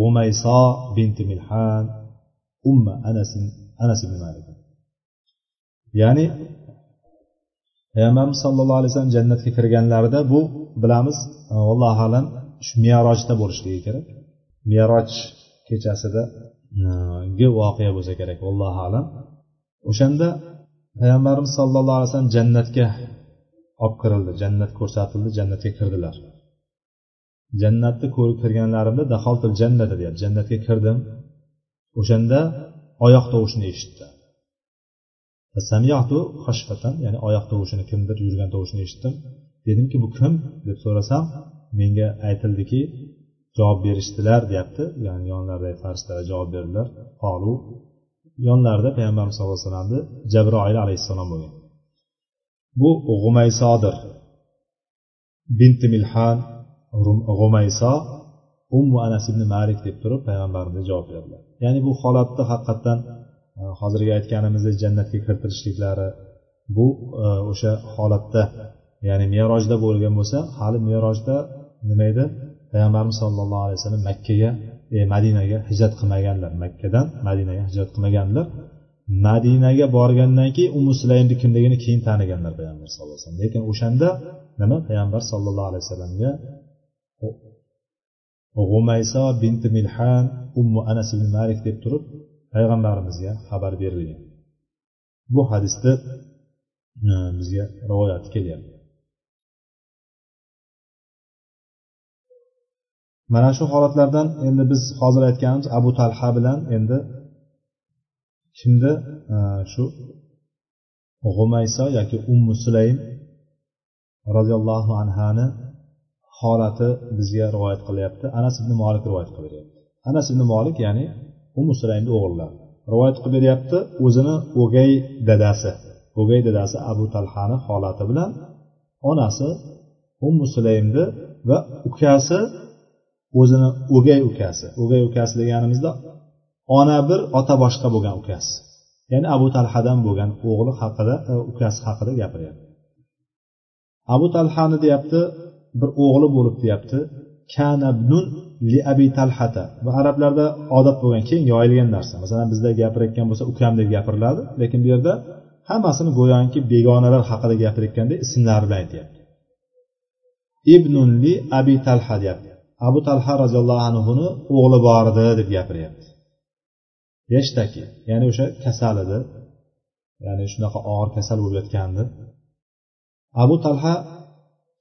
غميصاء بنت ملحان أم أنس أنس بن مالك ya'ni payg'ambarimiz sallallohu alayhi vasallam jannatga kirganlarida bu bilamiz allohu alam shu merojda bo'lishligi kerak meroj kechasidagi voqea bo'lsa kerak allohu alam. O'shanda payg'ambarimiz sallallohu alayhi vasallam jannatga olib kirildi jannat ko'rsatildi jannatga kirdilar. Jannatni ko'rib kirganlarimda daholtil jannata deyapti jannatga kirdim. O'shanda oyoq tovushini eshitdi. Samyatu xashfatan ya'ni oyoq tovushini kimdir yurgan tovushini eshitdim. Dedimki bu kim? deb so'rasam menga aytildiki javob berishdilar deyapti. Ya'ni yonlaridagi farishtalar javob berdilar. Qolu yonlarida payg'ambarimiz sallallohu alayhi vasallamni jabroil alayhissalom bo'lgan. Bu g'umaysodir. Binti milhan g'umayso ummu anas ibn malik deb turib payg'ambarimizga javob berdilar. Ya'ni bu holatda haqiqatdan e, hozirgi aytganimizdek jannatga kiritilishliklari bu e, o'sha holatda ya'ni merojda bo'lgan bo'lsa hali merojda nima edi? Payg'ambarimiz sollallohu alayhi vasallam makkaga e, madinaga hijrat qilmaganlar. Makkadan madinaga hijrat qilmaganlar. Madinaga borgandan keyin umu sulaymni kimligini keyin taniganlar payg'ambar sallallohu alayhi vasallam. Lekin o'shanda nima? Payg'ambar sallallohu alayhi vasallamga g'umayso binti milhan ummu anas ibn malik deb turib payg'ambarimizga xabar berilgan. Bu hadisda e, bizga rivoyat kelyapti. Mana shu holatlardan endi biz hozir aytganimiz abu talha bilan endi kimni shu g'umayso yoki ummu sulaym roziyallohu anhani holati bizga rivoyat qilyapti. Anas ibn molik rivoyat qilib beryapti. Anas ibn molik ya'ni ummu sulaymni o'g'illari rivoyat qilib beryapti o'zini o'gay dadasi o'gay dadasi abu talhani holati bilan onasi ummu sulaymni va ukasi o'zini o'gay ukasi. O'gay ukasi deganimizda ona bir ota boshqa bo'lgan ukasi. Ya'ni abu talhadan bo'lgan o'g'li haqida e, ukasi haqida gapiryapti. Abu talhani deyapti bir o'g'li bo'lib deyapti. Kanabnun li abi talhata. Va arablarda odat bo'lgan keng yoyilgan narsa. Masalan bizda gapirayotgan bo'lsa ukam deb gapiriladi lekin bu yerda hammasini go'yoki begonalar haqida gapirayotganda ismlari bilan aytyapti. Ibnun li abi talha deyapti. Abu talha roziyallohu anhuni o'g'li bor edi deb gapiryapti. Yashtaki ya'ni o'sha kasal edi. Ya'ni shunaqa og'ir kasal bo'lib yotgandi. Abu talha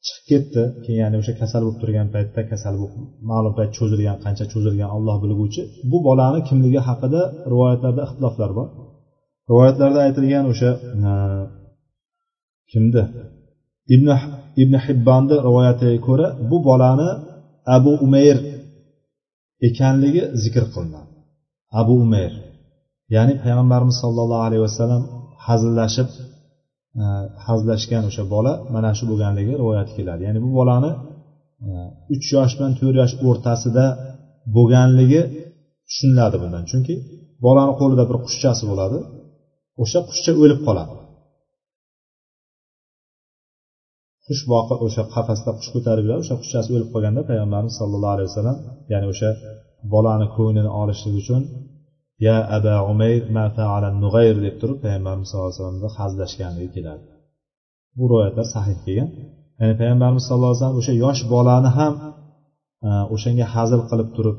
chiqib ketdi. Keyin ya'ni o'sha kasal bo'lib turgan paytda kasal bo'lib ma'lum payt cho'zilgan qancha cho'zilgan olloh bilguvchi. Bu bolani kimligi haqida rivoyatlarda ixtiloflar bor. Rivoyatlarda aytilgan o'sha e, kimdi? Ibn ibn hibbonni rivoyatiga ko'ra bu bolani abu umayr ekanligi zikr qilinadi. Abu umayr ya'ni payg'ambarimiz sollallohu alayhi vasallam hazillashib e, hazillashgan o'sha bola mana shu bo'lganligi rivoyat keladi. Ya'ni bu bolani e, uch yosh bilan to'rt yosh o'rtasida bo'lganligi tushuniladi bundan. Chunki bolani qo'lida bir qushchasi bo'ladi. O'sha qushcha o'lib qoladi. Qush boqib o'sha qafasda qush ko'tarib yuradi o'sha qushchasi o'lib qolganda payg'ambarimiz sallallohu alayhi vasallam ya'ni o'sha bolani ko'nglini olishlik uchun ya aba umayr ma faala nug'ayr deb turib payg'ambarimiz sallallohu alayhi vasallamni hazillashganligi keladi. Bu rivoyatlar sahih kelgan. Ya'ni payg'ambarimiz sallallohu alayhi vasallam o'sha yosh bolani ham e, o'shanga hazil qilib turib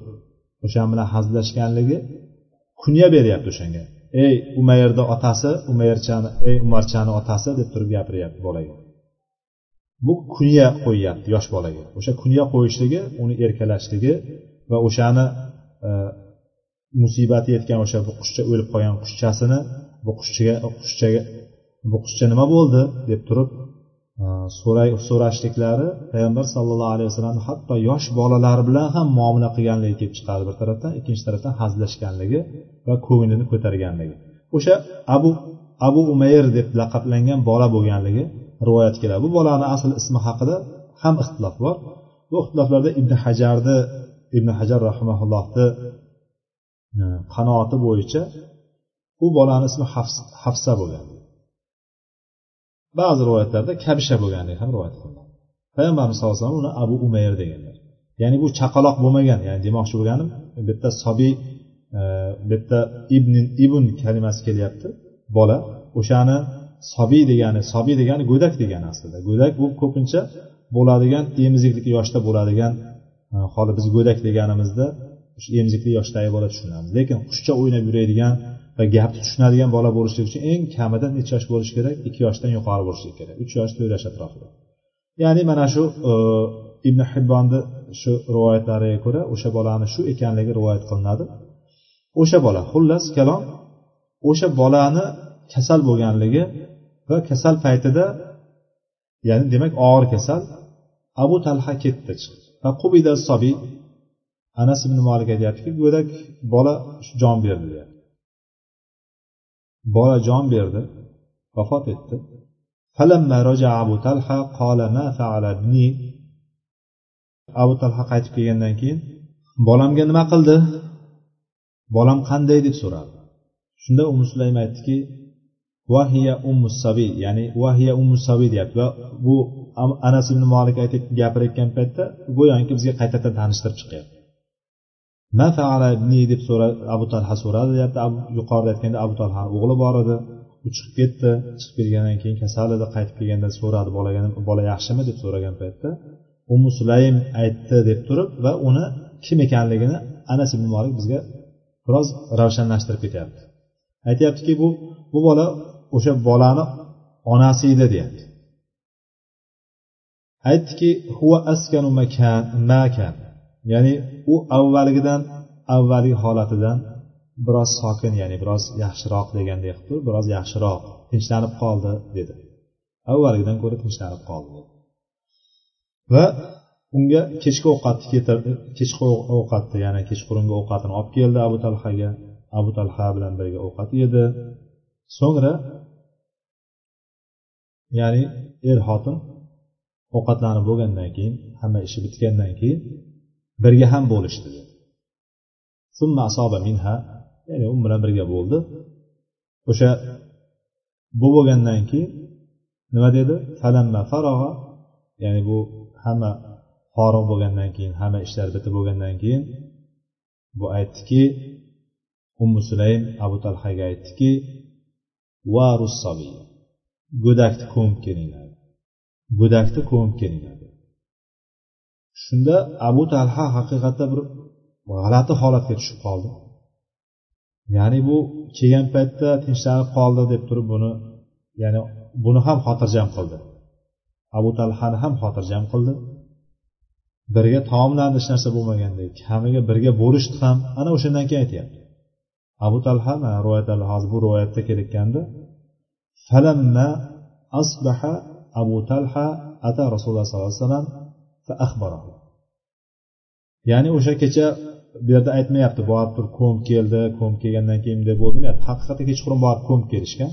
o'sha bilan hazillashganligi kunya beryapti o'shanga. Ey umayrni otasi umayrchani ey umarchani otasi deb turib gapiryapti bolaga. Bu kunya qo'yyapti yosh bolaga. O'sha kunya qo'yishligi uni erkalashligi va o'shani e, musibati yetgan o'sha bu qushcha o'lib qolgan qushchasini bu qushchaga qushchaga bu qushcha nima bo'ldi deb turib e, so'ray so'rashliklari payg'ambar sallallohu alayhi vasallam hatto yosh bolalar bilan ham muomala qilganligi kelib chiqadi bir tarafdan ikkinchi tarafdan hazillashganligi va ko'nglini ko'targanligi. O'sha abu abu umayr deb laqablangan bola bo'lganligi rivoyat keladi. Bu bolani asl ismi haqida ham ixtilof bor. Bu ixtiloflarda ibn hajarni ibn hajar rahimaullohni e, qanoati bo'yicha u bolani ismi hafsa bo'lgan. Ba'zi rivoyatlarda kabisha bo'lganligi ham rivoyat qilinadi payg'ambarimiz sallallohu alayhi vasallam uni abu umayr deganlar. Ya'ni bu chaqaloq bo'lmagan ya'ni demoqchi bo'lganim bu yerda sobiy e, bitta bu yerda ibn ibn kalimasi kelyapti bola. O'shani sobiy degani sobiy degani go'dak degani aslida. Go'dak bu ko'pincha bo'ladigan emiziklik yoshda bo'ladigan e, holi biz go'dak deganimizda shu emizikli yoshdagi bola tushunamiz. Lekin qushcha o'ynab yuradigan va gapni tushunadigan bola bo'lishligi uchun eng kamida necha yosh bo'lishi kerak? Ikki yoshdan yuqori bo'lishligi kerak. Uch yosh to'rt yosh atrofida. Ya'ni mana shu e, ibn hibbonni shu rivoyatlariga ko'ra o'sha bolani shu ekanligi rivoyat qilinadi. O'sha bola xullas kalom o'sha bolani kasal bo'lganligi va kasal paytida ya'ni demak og'ir kasal abu talha ketdi chiqdi. Sobiy anas ibn molik aytyaptiki go'dak bola jon berdi deyapti. Bola jon berdi vafot etdi. Abu talha qala ma faala ibni. Abu talha qaytib kelgandan keyin bolamga nima qildi? Bolam qanday deb so'radi. Shunda umi sulaym aytdiki vahiya ummu sabiy ya'ni vahiya ummu sabiy deyapti. Va bu anas ibn molik aytib gapirayotgan paytda go'yoki bizga qaytadan tanishtirib chiqyapti. Ma faala ibni deb so'ra abu talha so'radi deyapti. Yuqorida aytganda abu talhani o'g'li bor edi. U chiqib ketdi. Chiqib kelgandan keyin kasal edi qaytib kelganda so'radi bolaga bola yaxshimi? deb so'ragan paytda umu sulaym aytdi deb turib va uni kim ekanligini anas ibn molik bizga biroz ravshanlashtirib ketyapti. Aytyaptiki bu bu bola o'sha bolani onasi edi deyapti. Aytdiki huva askanu makan ya'ni u avvalgidan avvalgi holatidan biroz sokin ya'ni biroz yaxshiroq degandek qilib turib biroz yaxshiroq tinchlanib qoldi dedi. Avvalgidan ko'ra tinchlanib qoldi va unga kechki ovqatni kechki ovqatni ya'ni kechqurungi ovqatini olib keldi abu talhaga. Abu talha bilan birga ovqat yedi. So'ngra ya'ni er xotin ovqatlanib bo'lgandan keyin hamma ishi bitgandan keyin birga ham bo'lishdi. Minha ya'ni u bilan birga bo'ldi. O'sha bu bo'lgandan keyin nima dedi? Falamma farog'a ya'ni bu hamma forig' bo'lgandan keyin hamma ishlar bitib bo'lgandan keyin bu aytdiki ummu sulaym abu talhaga aytdiki go'dakni ko'mib kelinglar. Go'dakni ko'mib kelinglar. Shunda abu talha haqiqatda bir g'alati holatga tushib qoldi. Ya'ni bu kelgan paytda tinchlanib qoldi deb turib buni ya'ni buni ham xotirjam qildi. Abu talhani ham xotirjam qildi. Birga taomlandi hech narsa bo'lmagandek kamiga birga bo'lishdi ham ana o'shandan keyin aytyapti. Abu talha mana rivoyatlarda hozir bu rivoyatda kelayotganda falamma asbaha abu talha صلى rasululloh عليه alayhi vasallam ya'ni o'sha kecha bu yerda aytmayapti borib turib ko'mib keldi ko'mib kelgandan keyin bunday bo'ldi demayapti. Haqiqatda kechqurun borib ko'mib kelishgan.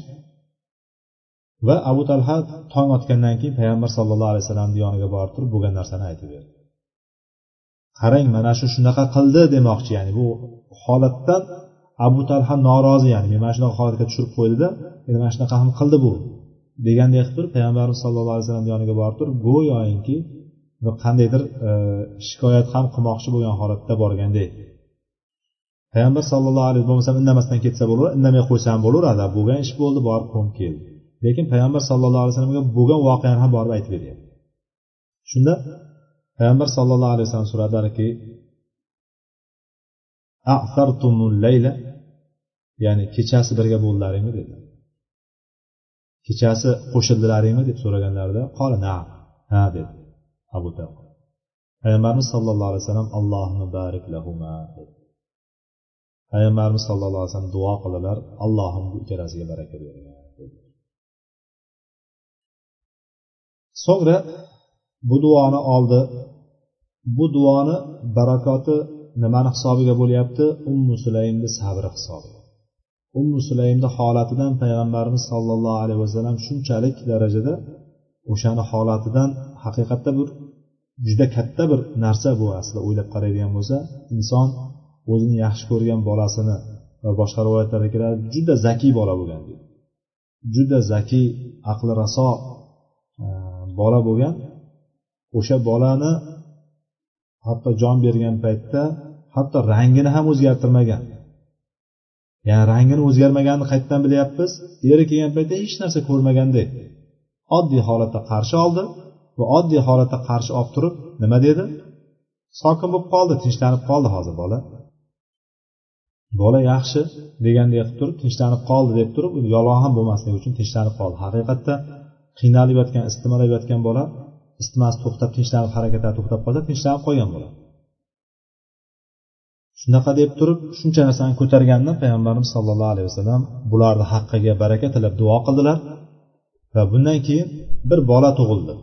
Va abu talha tong otgandan keyin payg'ambar sallallohu alayhi vasallamni yoniga borib turib bo'lgan narsani aytib berdi. Qarang mana shu shunaqa qildi demoqchi ya'ni bu holatdan abu talha norozi ya'ni men mana shunaqa holatga tushirib qo'ydida endi mana shunaqa ham qildi bu. Degandek qilib turib payg'ambarimiz sallallohu alayhi vasallam yoniga borib turib go'yoki qandaydir e, shikoyat ham qilmoqchi bo'lgan holatda borgandek. Payg'ambar sallallohu alayhi bo'lmasam indamasdan ketsa bo'laveradi indamay qo'ysa ham bo'laveradi bo'lgan ish bo'ldi borib qo'yib keldi. Lekin payg'ambar sallallohu alayhi vasallamga bo'lgan voqeani ham borib aytib beryapti. Shunda payg'ambar sallallohu alayhi vasallam so'radilarki ya'ni kechasi birga bo'ldilaringmi dedi kechasi qo'shildilaringmi deb so'raganlarida qola na ha dedi abu talha payg'ambarimiz sallallohu alayhi vasallam allohni barik lahuma dedi. Payg'ambarimiz sallallohu alayhi vasallam duo qildilar allohim bu ikkalasiga baraka bergin so'ngra bu duoni oldi. Bu duoni barakoti nimani hisobiga bo'lyapti? Ummu sulaymni sabri hisobiga. Ummu sulaymni holatidan payg'ambarimiz sollallohu alayhi vasallam shunchalik darajada o'shani holatidan haqiqatda bir juda katta bir narsa bu aslida o'ylab qaraydigan bo'lsa inson o'zini yaxshi ko'rgan bolasini va boshqa rivoyatlarda keladi juda zakiy bola bo'lgan deydi. Juda zakiy aqli raso e, bola bo'lgan o'sha bolani hatto jon bergan paytda hatto rangini ham o'zgartirmagan. Ya'ni rangini o'zgarmaganini qayerdan bilyapmiz? Eri kelgan paytda hech narsa ko'rmagandek oddiy holatda qarshi oldi va oddiy holatda qarshi olib turib nima dedi? Sokin bo'lib qoldi tinchlanib qoldi hozir bola. Bola yaxshi degandek qilib turib tinchlanib qoldi deb turib yolg'on ham bo'lmasligi uchun tinchlanib qoldi. Haqiqatda qiynalib yotgan isitmalab yotgan bola isitmasi to'xtab tinchlanib harakatlari to'xtab qolsa tinchlanib qolgan bo'ladi shunaqa deb turib shuncha narsani ko'targanda payg'ambarimiz sollallohu alayhi vasallam bularni haqqiga baraka tilab duo qildilar. Va bundan keyin bir bola tug'ildi.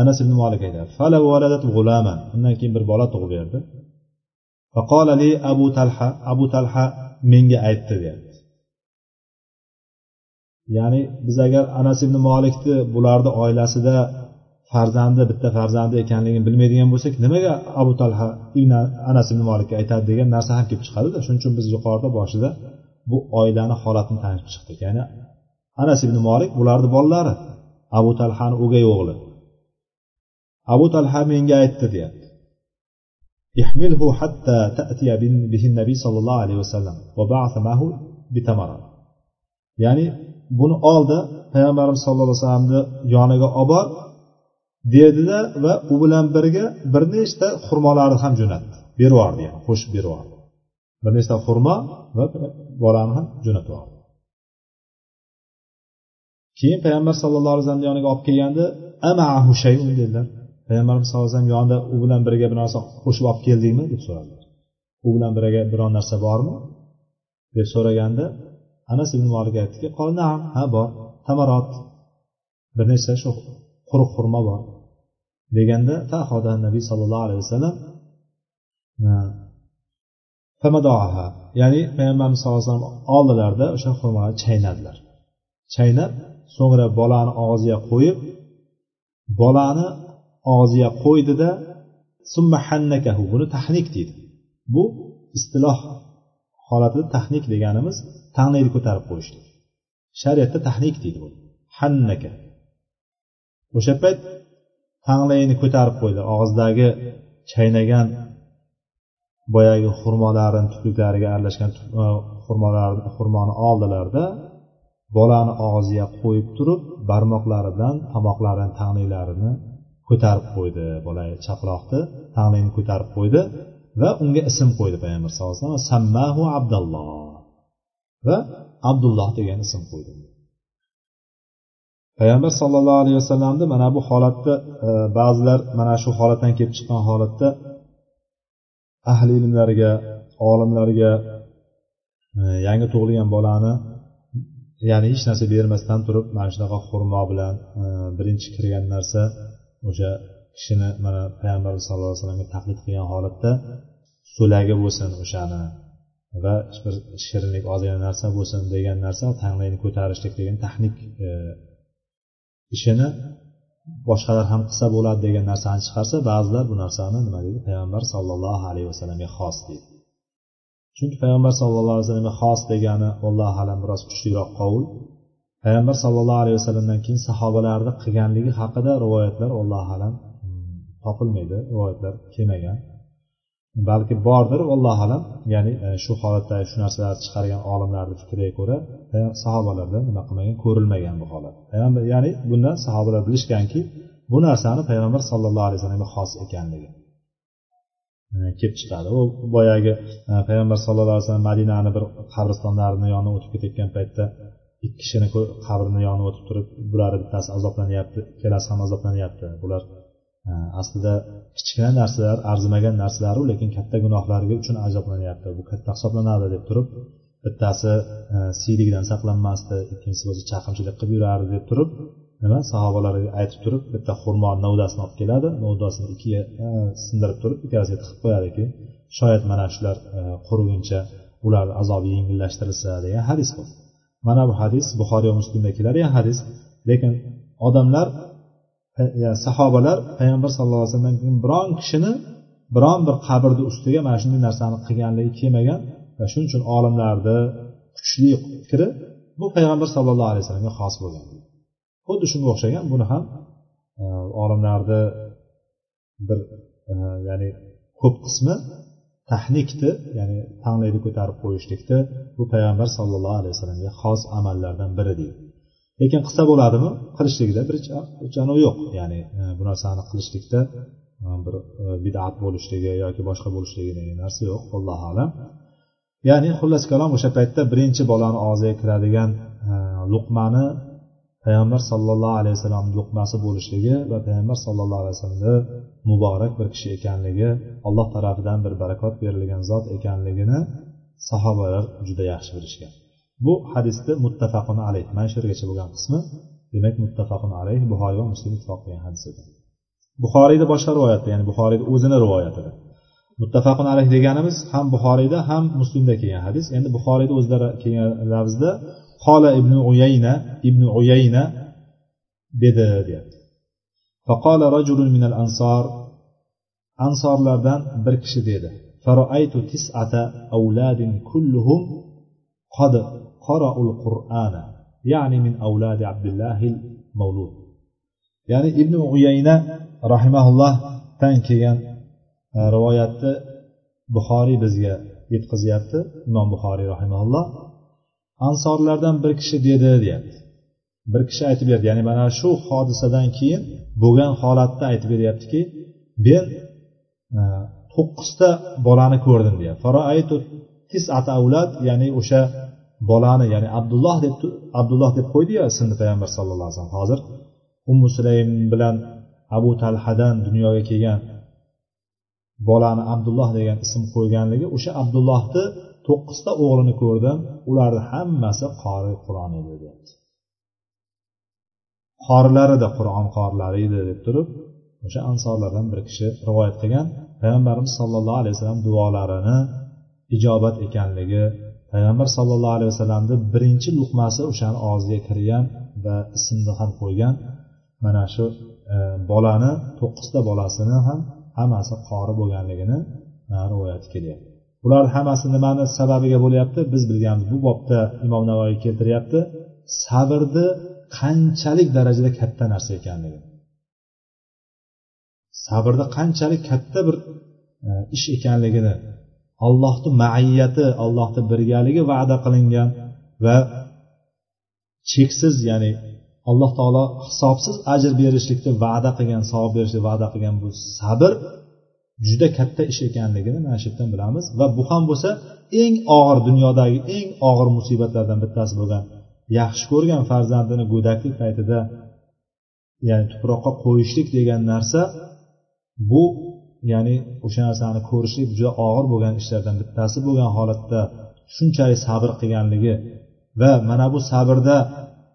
Anas ibn molik aytadi undan keyin bir bola tug'iberdi li abu talha abu talha menga aytdi deyapti. Ya'ni biz agar anas ibn molikni bularni oilasida farzandi bitta farzandi ekanligini bilmaydigan bo'lsak nimaga abu talha ibn anas ibn molikka aytadi degan narsa ham kelib chiqadida shuning uchun biz yuqorida boshida bu oilani holatini tanishib chiqdik. Ya'ni anas ibn molik bularni bolalari abu talhani o'gay o'g'li. Abu talha menga aytdi deyapti. Ihmilhu hatta ta'tiya bihi nabiy sollallohu alayhi vasallam va ba'atha mahu ya'ni buni oldi payg'ambarimiz sallallohu alayhi vasallamni yoniga olib bor dedida va u bilan birga bir nechta xurmolarni ham jo'natdi. Berib yubordi yani qo'shib berib yubordi bir nechta xurmo va bolani ham jo'natib yubordi keyin payg'ambar sallallohu alayhi vasallam yoniga olib kelganda amahu shayun dedilar. Payg'ambarimiz sallallohu alayhi vasallam yonida u bilan birga bir narsa qo'shib olib keldingmi? deb so'radilar. U bilan birga biron narsa bormi? deb so'raganda anas ibn molik aytdiki ha bor tamarot bir nechta shu quruq xurmo bor. Deganda fahoda nabiy sollallohu alayhi vasallam ya'ni payg'ambarimiz sallallohu alayhi vasallam oldilarda o'sha xurmoni chaynadilar. Chaynab so'ngra bolani og'ziga qo'yib bolani og'ziga qo'ydida summa hannakahu buni tahnik deydi. Bu istiloh holatida tahnik deganimiz tanglayni ko'tarib qo'yishlik shariatda tahnik deydi bu hannaka. O'sha payt tanglayini ko'tarib qo'ydi. Og'zidagi chaynagan boyagi xurmolarni tupuklariga aralashgan e, xurmolarni xurmoni oldilarda bolani og'ziga qo'yib turib barmoqlari bilan tomoqlarini tanglaylarini ko'tarib qo'ydi. Bola chaqaloqni tanglayini ko'tarib qo'ydi va unga ism qo'ydi payg'ambar sallallohu alayhi vasallam. Sammahu abdulloh. Va abdulloh degan ism qo'ydi payg'ambar sollallohu alayhi vasallamni mana bu holatda e, ba'zilar mana shu holatdan kelib chiqqan holatda ahli ilmlarga olimlarga e, yangi tug'ilgan bolani ya'ni hech narsa bermasdan turib mana shunaqa xurmo bilan e, birinchi kirgan narsa o'sha kishini mana payg'ambar sallallohu alayhi vasallamga taqlid qilgan holatda so'lagi bo'lsin o'shani va bir shirinlik ozgina narsa bo'lsin degan narsa tanglayni ko'tarishlik degan texnik ishini boshqalar ham qilsa bo'ladi degan narsani chiqarsa ba'zilar bu narsani nima deydi? Payg'ambar sollallohu alayhi vasallamga xos deydi. Chunki payg'ambar sallallohu alayhi vasallamga xos degani allohu alam biroz kuchliroq qovul payg'ambar sallallohu alayhi vasallamdan keyin sahobalarni qilganligi haqida rivoyatlar allohu alam hmm, topilmaydi rivoyatlar kelmagan. Balki bordir allohu alam ya'ni e, shu holatda shu narsalarni chiqargan olimlarni fikriga ko'ra E, sahobalarda nima qilmagan? Ko'rilmagan bu holat. Payg'ambar ya'ni bundan sahobalar bilishganki bu narsani payg'ambar sallallohu alayhi vasallamga xos ekanligi. E, kelib chiqadi. U boyagi e, payg'ambar sallallohu alayhi vasallam madinani bir qabristonlarini yonidan o'tib ketayotgan paytda ikki kishini qabrini yonidan o'tib turib bulari bittasi azoblanyapti ikkalasi ham azoblanyapti bular aslida kichkina narsalar arzimagan narsalaru lekin katta gunohlari uchun azoblanyapti bu katta hisoblanadi deb turib bittasi e, siylikdan saqlanmasdi ikkinchisi bo'lsa chaqimchilik qilib yurardi deb turib nima sahobalarga aytib turib bitta xurmo novdasini olib keladi novdasini ikkiga e, sindirib turib ikkalasiga tiqib qo'yadi keyin shoyat mana shular e, quriguncha ularni azobi yengillashtirilsa degan hadis bor mana bu hadis buxoriy va muslimda keladigan hadis. Lekin odamlar e, sahobalar payg'ambar sallallohu alayhi vasallamdan keyin biron kishini biron bir qabrni ustiga mana shunday narsani qilganligi kelmagan va shuning uchun olimlarni kuchli fikri bu payg'ambar sallallohu alayhi vasallamga xos bo'lgan. Xuddi shunga o'xshagan buni ham e, olimlarni bir e, ya'ni ko'p qismi tahnikni ya'ni tanglayni ko'tarib qo'yishlikni bu payg'ambar sallallohu alayhi vasallamga xos amallardan biri deydi. Lekin qilsa bo'ladimi? Qilishlikda bir anavi yo'q. Ya'ni e, bu narsani qilishlikda bir bidat bo'lishligi yoki boshqa bo'lishligi degan narsa yo'q. Allohu alam. Ya'ni xullas kalom o'sha paytda birinchi bolani og'ziga kiradigan e, luqmani payg'ambar sollallohu alayhi vasallam luqmasi bo'lishligi va payg'ambar sollallohu alayhi vasallamni muborak bir kishi ekanligi alloh tarafidan bir barakot berilgan zot ekanligini sahobalar juda yaxshi bilishgan. Bu hadisni muttafaqun alayh mana shu yergacha bo'lgan qismi. Demak muttafaqun alayh buxoriy va muslim ittifoq qilgan hadis edi. Buxoriyda boshqa rivoyatda ya'ni buxoriyda o'zini rivoyatida. muttafaqun alayh deganimiz ham buxoriyda ham muslimda kelgan hadis. Endi buxoriyda o'zlari kelgan lafzda qola ibn uyayna ibn uyayna dedi deyapti. Faqola rajulun min al ansor ansorlardan bir kishi dedi faroaytu tis'ata avladin kulluhum qad qara'ul qur'ana ya'ni min avladi abdullahil mavlud ya'ni ibn uyayna rahimahullohdan kelgan rivoyatni buxoriy bizga yetkazyapti imom buxoriy rahimaulloh ansorlardan bir kishi dedi deyapti. Bir kishi aytib berdi ya'ni mana shu hodisadan keyin bo'lgan holatda aytib beryaptiki men e, to'qqizta bolani ko'rdim deyapti ya'ni o'sha bolani ya'ni abdulloh deb abdulloh deb qo'ydiyu ismni payg'ambar sallallohu alayhi vasallam. Hozir ummu sulaym bilan abu talhadan dunyoga kelgan bolani abdulloh degan ism qo'yganligi o'sha abdullohni to'qqizta o'g'lini ko'rdim. Ularni hammasi qori qur'on edi deyapti qorilarida qur'on qorilari edi deb turib o'sha ansorlardan bir kishi rivoyat qilgan. Payg'ambarimiz sollallohu alayhi vasallam duolarini ijobat ekanligi payg'ambar sallallohu alayhi vasallamni birinchi luqmasi o'shani og'ziga kirgan va ismni ham qo'ygan mana shu e, bolani to'qqizta bolasini ham hammasi qori bo'lganligini rivoyati kelyapti. Bular hammasi nimani sababiga bo'lyapti? Biz bilganmiz bu bobda imom navoiy keltiryapti sabrni qanchalik darajada katta narsa ekanligi sabrni qanchalik katta bir e, ish ekanligini allohni maiyati allohni birgaligi va'da qilingan va cheksiz ya'ni alloh taolo hisobsiz ajr berishlikni va'da qilgan savob berishni va'da qilgan bu sabr juda katta ish ekanligini mana shu yerdan bilamiz. Va bu ham bo'lsa eng og'ir dunyodagi eng og'ir musibatlardan bittasi bo'lgan yaxshi ko'rgan farzandini go'daklik paytida ya'ni tuproqqa qo'yishlik degan narsa bu ya'ni o'sha narsani ko'rishlik juda og'ir bo'lgan ishlardan bittasi bo'lgan holatda shunchalik sabr qilganligi va mana bu sabrda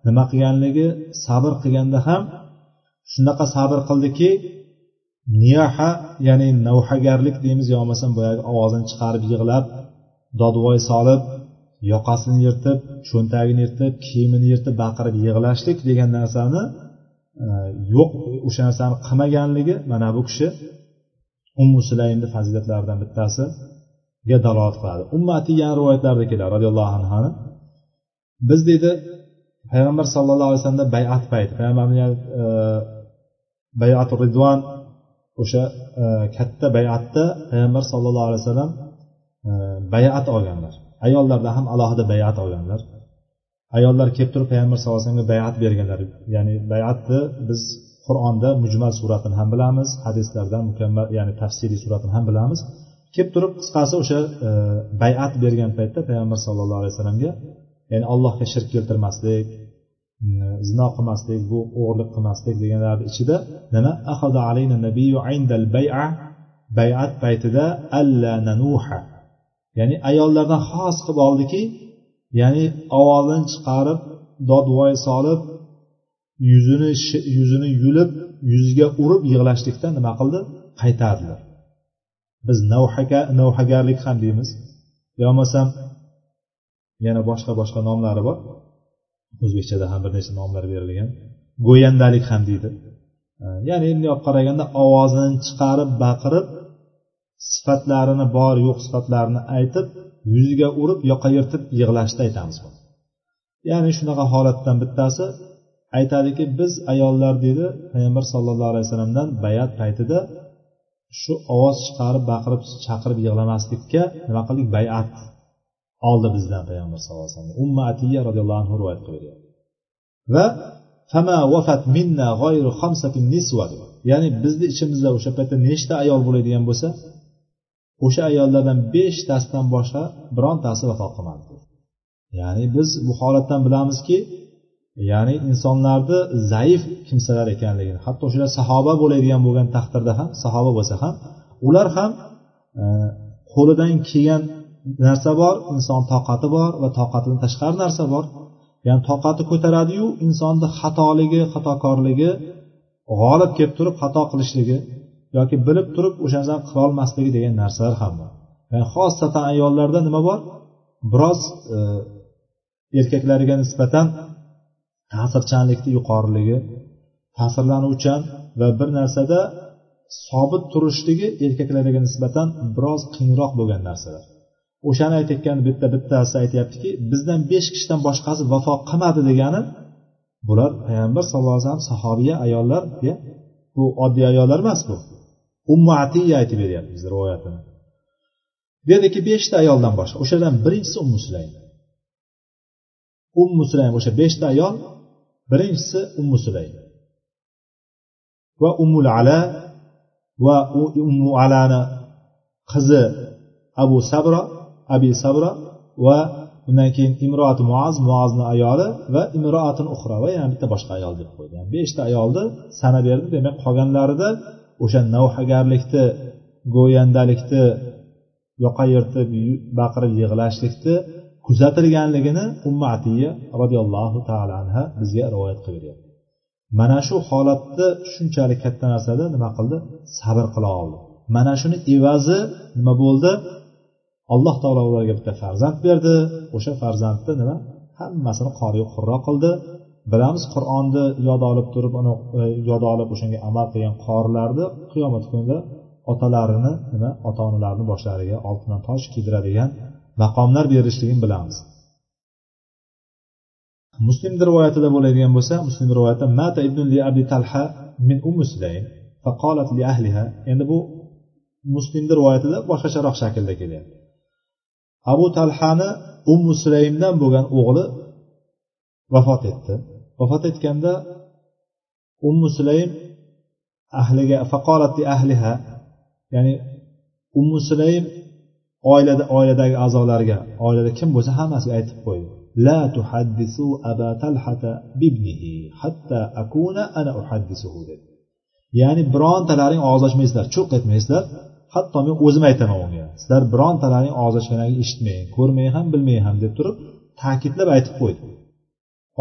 nima qilganligi sabr qilganda ham shunaqa sabr qildiki niyaha ya'ni navhagarlik deymiz yo bo'lmasam boyagi ovozini chiqarib yig'lab dodvoy solib yoqasini yirtib cho'ntagini yirtib kiyimini yirtib baqirib yig'lashlik degan narsani e, yo'q o'sha narsani qilmaganligi mana bu kishi ummu sulaymni fazilatlaridan bittasiga dalolat qiladi. Umma atiyan rivoyatlarda keladi roziyallohu anhuni biz deydi payg'ambar sallallohu alayhi vasallamda bayat payti. Payg'ambarni e, bayat ridvon o'sha e, katta bayatda payg'ambar sallallohu alayhi vasallam e, bayat olganlar. Ayollarda ham alohida bayat olganlar. Ayollar kelib turib payg'ambar sallallohu alayhi vasallamga bayat berganlar. Ya'ni bayatni biz qur'onda mujmal suratini ham bilamiz hadislarda mukammal ya'ni tafsiliy suratini ham bilamiz. Kelib turib qisqasi o'sha bayat bergan paytda payg'ambar sallallohu alayhi vasallamga ya'ni allohga shirk keltirmaslik zino qilmaslik bu o'g'irlik qilmaslik deganlarni ichida nima? Ahada alayna nabiyu indal bay'a bayat paytida alla nanuha. Ya'ni ayollardan xos qilib oldiki ya'ni ovozini chiqarib dodvoy solib yuzini yuzini yulib yuziga urib yig'lashlikdan nima qildi? Qaytardilar. Biz navhagarlik ham deymiz. Yo bo'lmasam yana boshqa boshqa nomlari bor. O'zbekchada ham bir nechta nomlar berilgan. Go'yandalik ham deydi. Ya'ni bunday olib qaraganda ovozini chiqarib baqirib sifatlarini bor yo'q sifatlarini aytib yuziga urib yoqa yirtib yig'lashni aytamiz ya'ni shunaqa holatdan bittasi aytadiki biz ayollar deydi payg'ambar sallallohu alayhi vasallamdan bayat paytida shu ovoz chiqarib baqirib chaqirib yig'lamaslikka nima qildik? Bayat. Oldi bizdan payg'ambar sallallohu alayhi vasallam umma atiya roziyallohu anhu rivoyat qilib beryapti va fama vafat minna g'oyru xamsatin nisva ya'ni bizni ichimizda o'sha paytda nechta ayol bo'ladigan bo'lsa o'sha ayollardan beshtasidan boshqa birontasi vafot qilmadi ya'ni biz bu holatdan bilamizki ya'ni insonlarni zaif kimsalar ekanligini hatto o'shalar sahoba bo'ladigan bo'lgan taqdirda ham sahoba bo'lsa ham ular ham e, qo'lidan kelgan narsa bor inson toqati bor va toqatidan tashqari narsa bor. Ya'ni toqati ko'taradiyu insonni xatoligi xatokorligi g'olib kelib turib xato qilishligi yoki bilib turib o'sha narsani qilolmasligi degan narsalar ham bor. Ya'ni xosatan ayollarda nima bor? Biroz e, erkaklariga nisbatan ta'sirchanlikni yuqoriligi ta'sirlanuvchan va bir narsada sobit turishligi erkaklarga nisbatan biroz qiyinroq bo'lgan narsalar. O'shani aytayotgan bitta bittasi aytyaptiki bizdan besh kishidan boshqasi vafo qilmadi degani bular payg'ambar sallallohu alayhi vasallam sahobiya ayollar bu oddiy ayollar emas bu. Ummu atiya aytib beryapti bizni rivoyatini. Bu beshta ayoldan boshqa o'shalardan birinchisi ummu sulaym. Ummu sulaym o'sha beshta ayol birinchisi ummu sulaym. Va ummul ala va ummu alani qizi abu sabra abi sabra va undan keyin imroat muaz muazni ayoli va imroatun uxro va yana bitta boshqa ayol deb qo'ydi. Yani beshta ayolni sana berdi. Demak qolganlarida o'sha navhagarlikni go'yandalikni yoqa yirtib baqirib yig'lashlikni kuzatilganligini umma atiya roziyallohu taolo anha bizga rivoyat qilib beryapti. Mana shu holatda shunchalik katta narsada nima qildi? Sabr qila oldi. Mana shuni evazi nima bo'ldi? Alloh taolo ularga bitta farzand berdi. O'sha farzandni nima? Hammasini qoriyu qurro qildi. Bilamiz qur'onni yod olib turib uni e, yod olib o'shanga amal qilgan qorilarni qiyomat kunida otalarini nima? Ota onalarini boshlariga oltindan tosh kiydiradigan maqomlar berishligini bilamiz. Muslim rivoyatida bo'ladigan bo'lsa muslim rivoyatida mata ibn li abi talha min ummu sulaym faqalat li ahliha. Endi bu muslimni rivoyatida boshqacharoq shaklda kelyapti. Abu talhani ummu sulaymdan bo'lgan o'g'li vafot etdi. Vafot etganda ummu sulaym ahliga faqolati ahliha ya'ni ummu sulaym oilada oiladagi a'zolarga oilada kim bo'lsa hammasiga aytib qo'ydi. La tuhaddisu aba talhata bibnihi hatta akuna ana uhaddisuhu dedi. Ya'ni birontalaring og'iz ochmaysizlar cho'q etmaysizlar. Hatto men o'zim aytaman unga. Sizlar birontalaring og'iz ochganlarni eshitmang ko'rmay ham bilmay ham deb turib ta'kidlab aytib qo'ydi.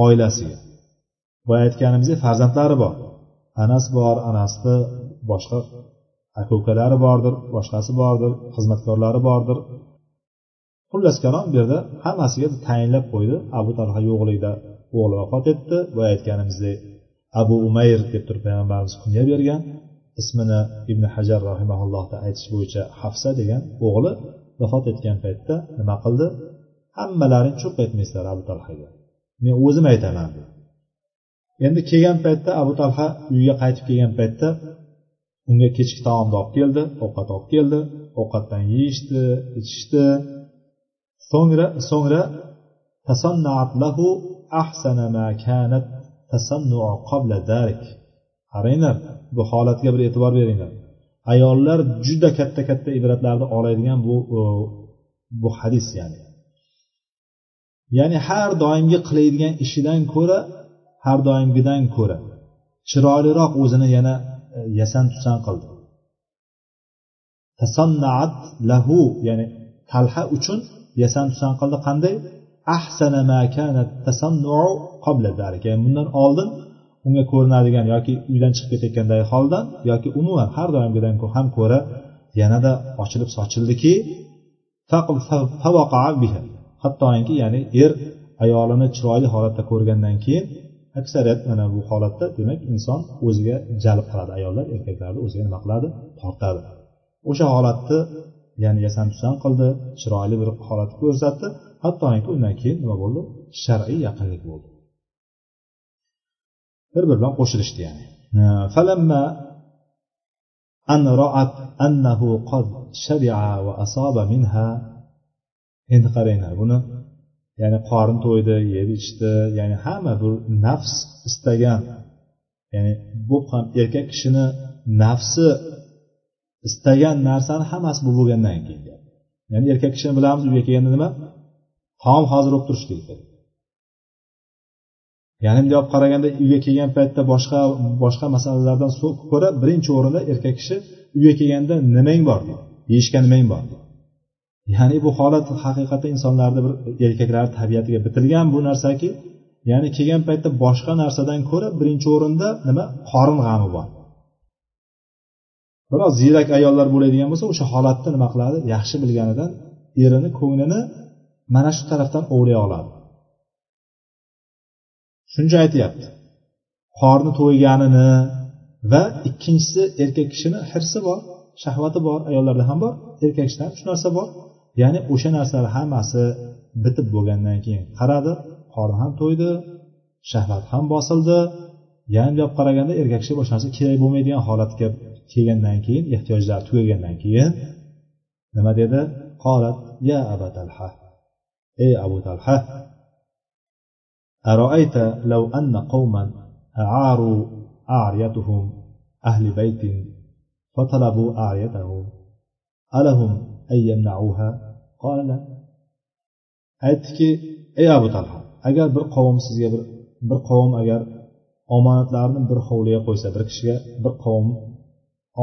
Oilasiga. Boya aytganimizdek farzandlari bor. Anasi bor anasni boshqa aka ukalari bordir boshqasi bordir xizmatkorlari bordir. Xullas kalom bu yerda hammasiga tayinlab qo'ydi. Abu talha yo'qligida o'g'li vafot etdi. Boya aytganimizdek abu umayr deb turib payg'ambarimiz kunya bergan. Ismini ibn hajar rahimaullohni aytish bo'yicha hafsa degan o'g'li vafot etgan paytda nima qildi? Hammalaring churq etmaysizlar abu talhaga. Men o'zim aytaman dedi. Endi kelgan paytda abu talha uyga qaytib kelgan paytda unga kechki taomni olib keldi ovqat olib keldi ovqatdan yeyishdi ichishdi. So'ngra so'ngra lahu ahsana ma kanat tasannu qabla darik qaranglar bu holatga bir e'tibor beringlar. Ayollar juda katta katta ibratlarni oladigan bu e, bu hadis ya'ni. Ya'ni har doimgi qiladigan ishidan ko'ra har doimgidan ko'ra chiroyliroq o'zini yana e, yasan tusan qildi. Tasannaat lahu ya'ni talha uchun yasan tusan qildi. Qanday? Ahsana ma kanat tasannu qabla zalik ya'ni bundan oldin unga ko'rinadigan yoki uydan chiqib ketayotgandagi holdan yoki umuman har doimgidan ham ko'ra yanada ochilib sochildiki hattoki ya'ni er ayolini chiroyli holatda ko'rgandan keyin aksariyat mana bu holatda demak inson o'ziga jalb qiladi ayollar erkaklarni o'ziga nima qiladi? Tortadi. O'sha holatni ya'ni yasam tusan qildi chiroyli bir holatni ko'rsatdi hattoki undan keyin nima bo'ldi? Shar'iy yaqinlik bo'ldi. bir biri bilan qo'shilishdi ya'ni. Falamma an ra'at annahu qad shabi'a va asaba minha. Endi qaranglar buni ya'ni qorin to'ydi yeb ichdi ya'ni hamma bir nafs istagan ya'ni bu ham erkak kishini nafsi istagan narsani hammasi bu bo'lgandan keyin ya'ni erkak kishini bilamiz uyga kelganda nima? Taom hozir bo'lib turishi kerak ya'ni bunday olib qaraganda uyga kelgan paytda boshqa boshqa masalalardan ko'ra birinchi o'rinda erkak kishi uyga kelganda nimang bor deydi yeyishga nimang bor ya'ni bu holat haqiqatda insonlarni bir erkaklarni tabiatiga bitilgan bu narsaki ya'ni kelgan paytda boshqa narsadan ko'ra birinchi o'rinda nima? Qorin g'ami bor. Biroz ziyrak ayollar bo'ladigan bo'lsa o'sha holatni nima qiladi? Yaxshi bilganidan erini ko'nglini mana shu tarafdan o'ylay oladi. Shuncha aytyapti. Qorni to'yganini va ikkinchisi erkak kishini hirsi bor shahvati bor ayollarda ham bor erkak kishida ham shu narsa bor. Ya'ni o'sha narsalar hammasi bitib bo'lgandan keyin qaradi qorni ham to'ydi shahvat ham bosildi. Ya'ni bunday qaraganda erkak kishi boshqa narsa kerak bo'lmaydigan holatga kelgandan keyin ehtiyojlari tugagandan keyin nima dedi? Qolat ya abu talha ey abu talha أرأيت لو أن قوما أعاروا أعريتهم أهل بيت فطلبوا أعريتهم ألهم أن يمنعوها قال لا aytdiki ey abu talha agar bir qavm sizga bir bir qavm agar omonatlarini bir hovliga qo'ysa bir kishiga bir qavm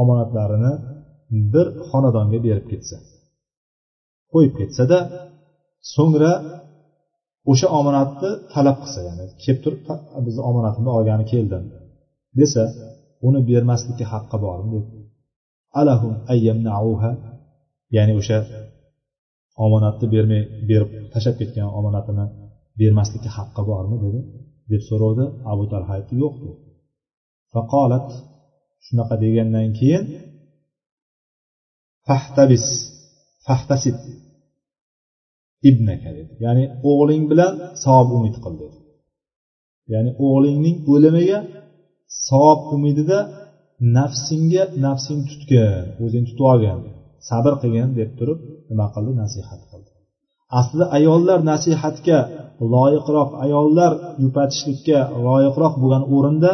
omonatlarini bir xonadonga berib ketsa qo'yib ketsada so'ngra o'sha omonatni talab qilsa ya'ni kelib turib bizni omonatimni olgani keldim desa uni bermaslikka haqqi bormi deb alahum ayyamnauha ya'ni o'sha omonatni bermay berib tashlab ketgan omonatini bermaslikka haqqi bormi dedi deb so'rovdi abu talha. Aytdi yo'q dedi. Faqolat shunaqa degandan keyin fahtabis fahtasib ibnaka dedi ya'ni o'g'ling bilan savob umid qil dedi. Ya'ni o'g'lingning o'limiga savob umidida nafsingga nafsing tutgin o'zing tutib olgin sabr qilgin deb turib nima qildi? Nasihat qildi. Aslida ayollar nasihatga loyiqroq ayollar yupatishlikka loyiqroq bo'lgan o'rinda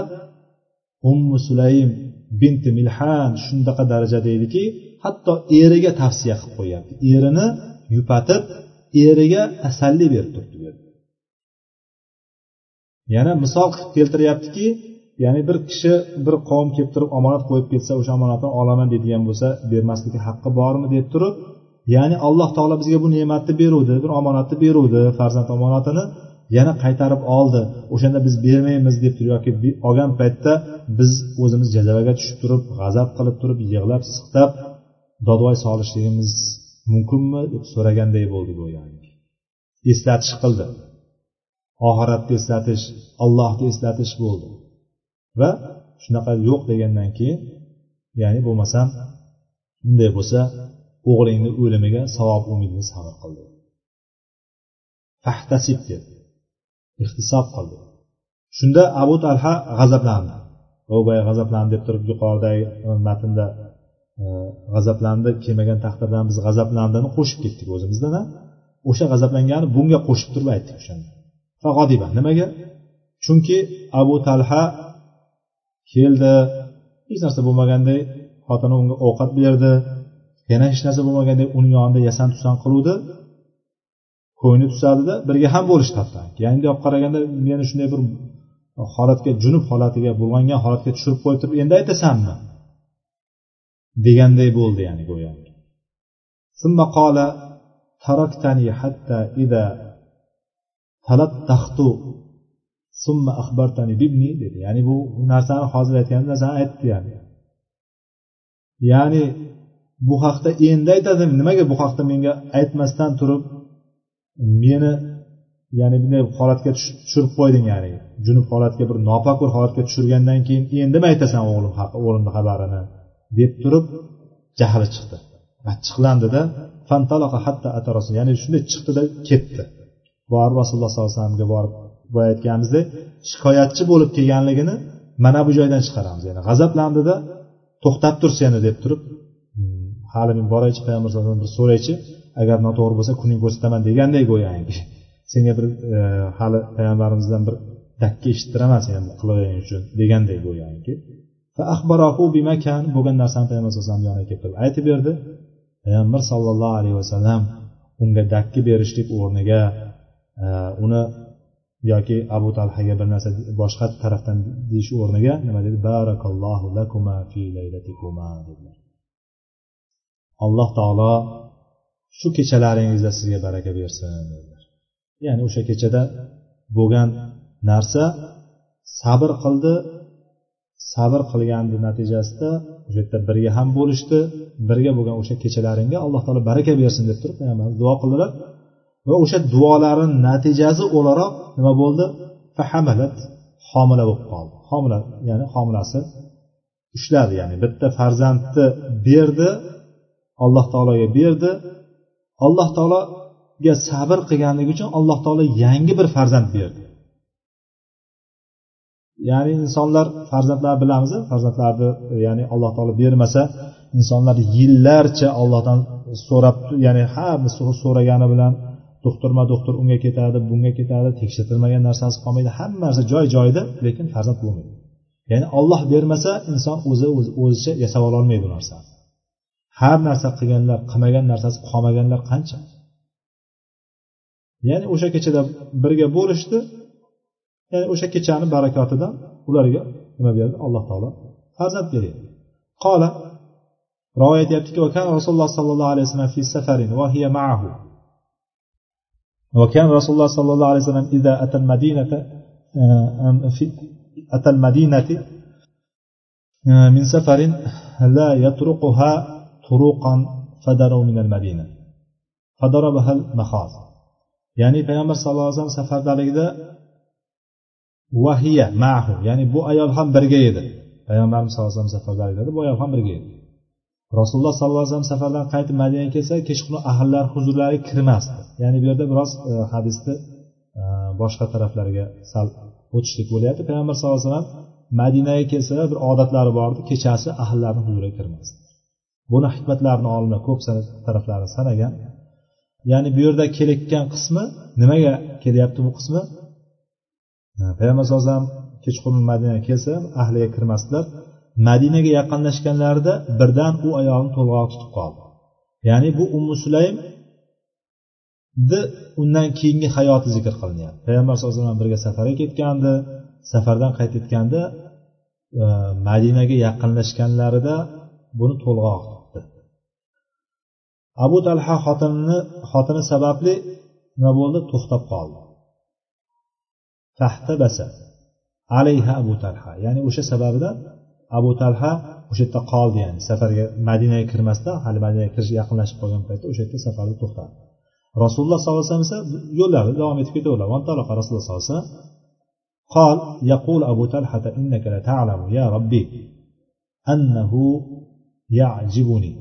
ummu sulaym binti milhan shundaqa darajada ediki hatto eriga tavsiya qilib qo'yapti erini yupatib eriga tasalli berib turibdi yana misol qilib keltiryaptiki ya'ni bir kishi bir qavm kelib turib omonat qo'yib ketsa o'sha omonatni olaman deydigan bo'lsa bermaslikka haqqi bormi deb turib ya'ni alloh taolo bizga bu ne'matni beruvdi bir omonatni beruvdi farzand omonatini yana qaytarib oldi. O'shanda biz bermaymiz deb turib yoki olgan paytda biz o'zimiz jazavaga tushib turib g'azab qilib turib yig'lab siqtab dodvoy solishligimiz mumkinmi? deb so'raganday bo'ldi go'yoki eslatish qildi. Oxiratni eslatish allohni eslatish bo'ldi. Va shunaqa yo'q degandan keyin ya'ni bo'lmasam bunday bo'lsa o'g'lingni o'limiga savob umidini sabr qildi fahtasib dedi. Ixtisob qildi shunda abu talha g'azablandi. Boya g'azablandi deb turib yuqoridagi matnda Э, g'azablandi kelmagan taqdirda biz g'azablandini qo'shib ketdik o'zimizdan o'sha g'azablangani bunga qo'shib turib aytdik o'shanda fag'odiba nimaga? Chunki abu talha keldi hech narsa bo'lmaganday xotini unga ovqat berdi yana hech narsa bo'lmaganday uni yonida yasan tusan qiluvdi. Ko'ngli tusadida birga ham bo'lishdi hatto yangi olib qaraganda meni shunday bir holatga junub holatiga bulg'angan holatga tushirib qo'yib turib endi aytasanmi? deganday bo'ldi ya'ni go'yo. Summa qola taraktani hatta ida talattahtu summa axbartani bibni dedi. Ya'ni bu narsani hozir aytgan narsani aytdi ya'ni. Ya'ni bu haqda endi aytadi nimaga bu haqda menga aytmasdan turib meni ya'ni bunday holatga tushirib qo'yding ya'ni. Junub holatga bir nopok bir holatga tushirgandan keyin endi aytasan o'g'lim o'g'limni xabarini. Deb turib jahli chiqdi. Achchiqlandida ya'ni shunday chiqdida ketdi. Borib rasululloh sollallohu alayhi vasallamga borib boya aytganimizdek shikoyatchi bo'lib kelganligini mana bu joydan chiqaramiz. Ya'ni g'azablandida to'xtab tur seni deb turib hmm, hali men boraychi payg'ambar bir so'raychi. Agar noto'g'ri bo'lsa kuning ko'rsataman deganday go'yoki senga bir e, hali payg'ambarimizdan bir dakki eshittiraman seni bu qilig'ing uchun deganday go'yoki bo'lgan narsani payg'ambar sallallohu alayhi yoniga keltirib aytib berdi payg'ambar sollallohu alayhi vasallam unga dakki berishlik o'rniga uni yoki abu talhaga bir narsa boshqa tarafdan deyish o'rniga nima dedi barakallohu lakuma fi laylatikuma dedilar alloh taolo shu kechalaringizda sizga baraka bersin dedilar ya'ni o'sha kechada bo'lgan narsa sabr qildi sabr qilganni natijasida o'sha yerda birga ham bo'lishdi. Birga bo'lgan o'sha kechalaringga alloh taolo baraka bersin deb turib payg'ambarimiz duo qildilar. Va o'sha duolarini natijasi o'laroq nima bo'ldi? Fahamalat homila bo'lib qoldi. Homila ya'ni homilasi ushladi ya'ni bitta farzandni berdi alloh taologa berdi. Alloh taologa sabr qilganligi uchun alloh taolo yangi bir farzand berdi. Ya'ni insonlar farzandlar bilamiz farzandlarni ya'ni alloh taolo bermasa insonlar yillarcha ollohdan so'rab ya'ni har so'ragani bilan doktorma doktor unga ketadi bunga ketadi tekshirtirmagan narsasi qolmaydi hamma narsa joy joyida lekin farzand bo'lmaydi. Ya'ni olloh bermasa inson o'zi o'zicha yasab ololmaydi bu narsani. Har narsa qilganlar qilmagan narsasi qolmaganlar qancha? Ya'ni o'sha kechada birga bo'lishdi ya'ni o'sha kechani barakotidan ularga nima berdi alloh taolo farzand beryapti qola rivoyat aytyaptiki rasululloh sollallohu alayhi vasallam fi safarin va hiya ma'ahu وكان رسول الله صلى الله عليه وسلم إذا أتى المدينة في أتى المدينة من سفر لا يطرقها طرقا فدروا من المدينة فضربها المخاض ya'ni payg'ambar sallallohu alayhi vasallam safardaligida vahiya mahu. Ya'ni bu ayol ham birga edi. Payg'ambarimiz sallallohu alayhi vasallam safardaligida bu ayol ham birga edi. Rasululloh sollallohu alayhi vasallam safardan qaytib madinaga kelsa kechqurun ahllari huzurlariga kirmasdi. Ya'ni bu yerda biroz e, hadisni e, boshqa taraflarga sal o'tishlik bo'lyapti. Payg'ambar sallallohu alayhi vasallam madinaga kelsalar bir odatlari bor edi kechasi ahllarni huzuriga kirmasdi. Buni hikmatlarini olimlar ko'p taraflarini sanagan. Ya'ni bu yerda kelayotgan qismi nimaga kelyapti bu qismi? Payg'ambar sallallohu alayhi vasallam kechqurun madinaga kelsa ahliga kirmasdilar. Madinaga yaqinlashganlarida birdan u ayolni to'lg'oq tutib qoldi. Ya'ni bu ummu sulaymni undan keyingi hayoti zikr qilinyapti. Payg'ambar sallallohu alayhi vasallam birga safarga ketgandi safardan qaytayotganda e, madinaga yaqinlashganlarida buni to'lg'oq tutdi. Abu talha xotinini xotini sababli nima bo'ldi? To'xtab qoldi. فاحتبس عليها أبو طلحة. يعني وش سبب ده؟ أبو طلحة وش التقال يعني؟ سفر مدينة كرمس ده على مدينة كرش يقلنش بقى بيت وش سفر تختار رسول الله صلى الله عليه وسلم يقول له دوام يتكتولا وانطلق رسول الله صلى الله عليه وسلم قال يقول أبو طلحة إنك لتعلم يا ربي أنه يعجبني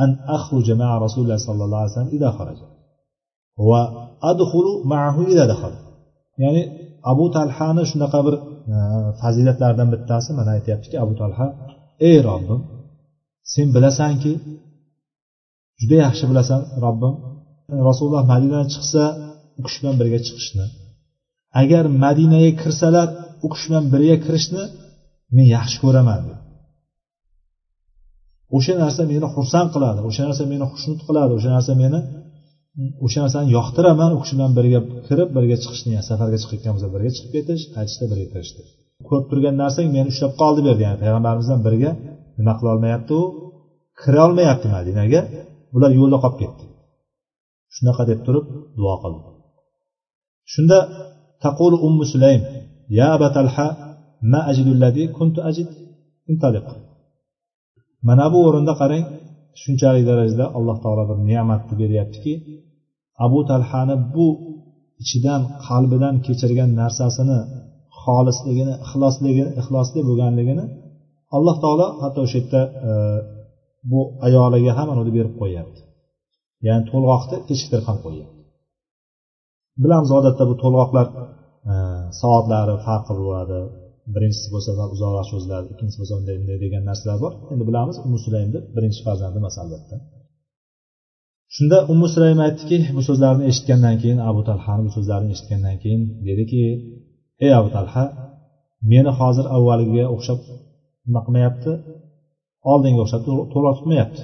أن أخرج مع رسول الله صلى الله عليه وسلم إذا خرجت va adxulu ma'ahu ila daxal ya'ni abu talhani shunaqa bir e, fazilatlaridan bittasi mana aytyaptiki abu talha ey robbim sen bilasanki juda yaxshi bilasan robbim rasululloh madinadan chiqsa u kishi bilan birga chiqishni. Agar madinaga kirsalar u kishi bilan birga kirishni men yaxshi ko'raman o'sha narsa meni xursand qiladi o'sha narsa meni xushnud qiladi o'sha narsa meni o'sha narsani yoqtiraman u kishi bilan birga kirib birga chiqishni safarga chiqayotgan bo'lsa birga chiqib ketish qaytishda birga kirishdi ko'rib turgan narsang meni ushlab qoldi berdi ya'ni payg'ambarimizdan birga nima qilolmayapti u? Kira olmayapti madinaga bular yo'lda qolib ketdi. Shunaqa deb turib duo qildi. Shunda taqul ummu sulaym ya abatalha ma ajidu kuntu ajid? intaliq. Mana bu o'rinda qarang shunchalik darajada alloh taolo bir ne'matni beryaptiki abu talhani bu ichidan qalbidan kechirgan narsasini xolisligini ixlosligi ixlosli bo'lganligini alloh taolo hatto o'sha yerda e, bu ayoliga ham uni berib qo'yyapti. Ya'ni to'lg'oqni kechiktirib ham qo'yyapti. Bilamiz odatda bu to'lg'oqlar e, soatlari farqi bo'ladi. Birinchisi bo'lsa uzoqroq cho'ziladi ikkinchisi bo'lsa unday bunday degan narsalar bor. Endi bilamiz umu deb birinchi farzandi emas albatta. Shunda umu sulaym aytdiki bu so'zlarni eshitgandan keyin abu talhani bu so'zlarni eshitgandan keyin dediki ey abu talha meni hozir avvalgiga o'xshab nima qilmayapti oldinga o'xshab to'la tutmayapti.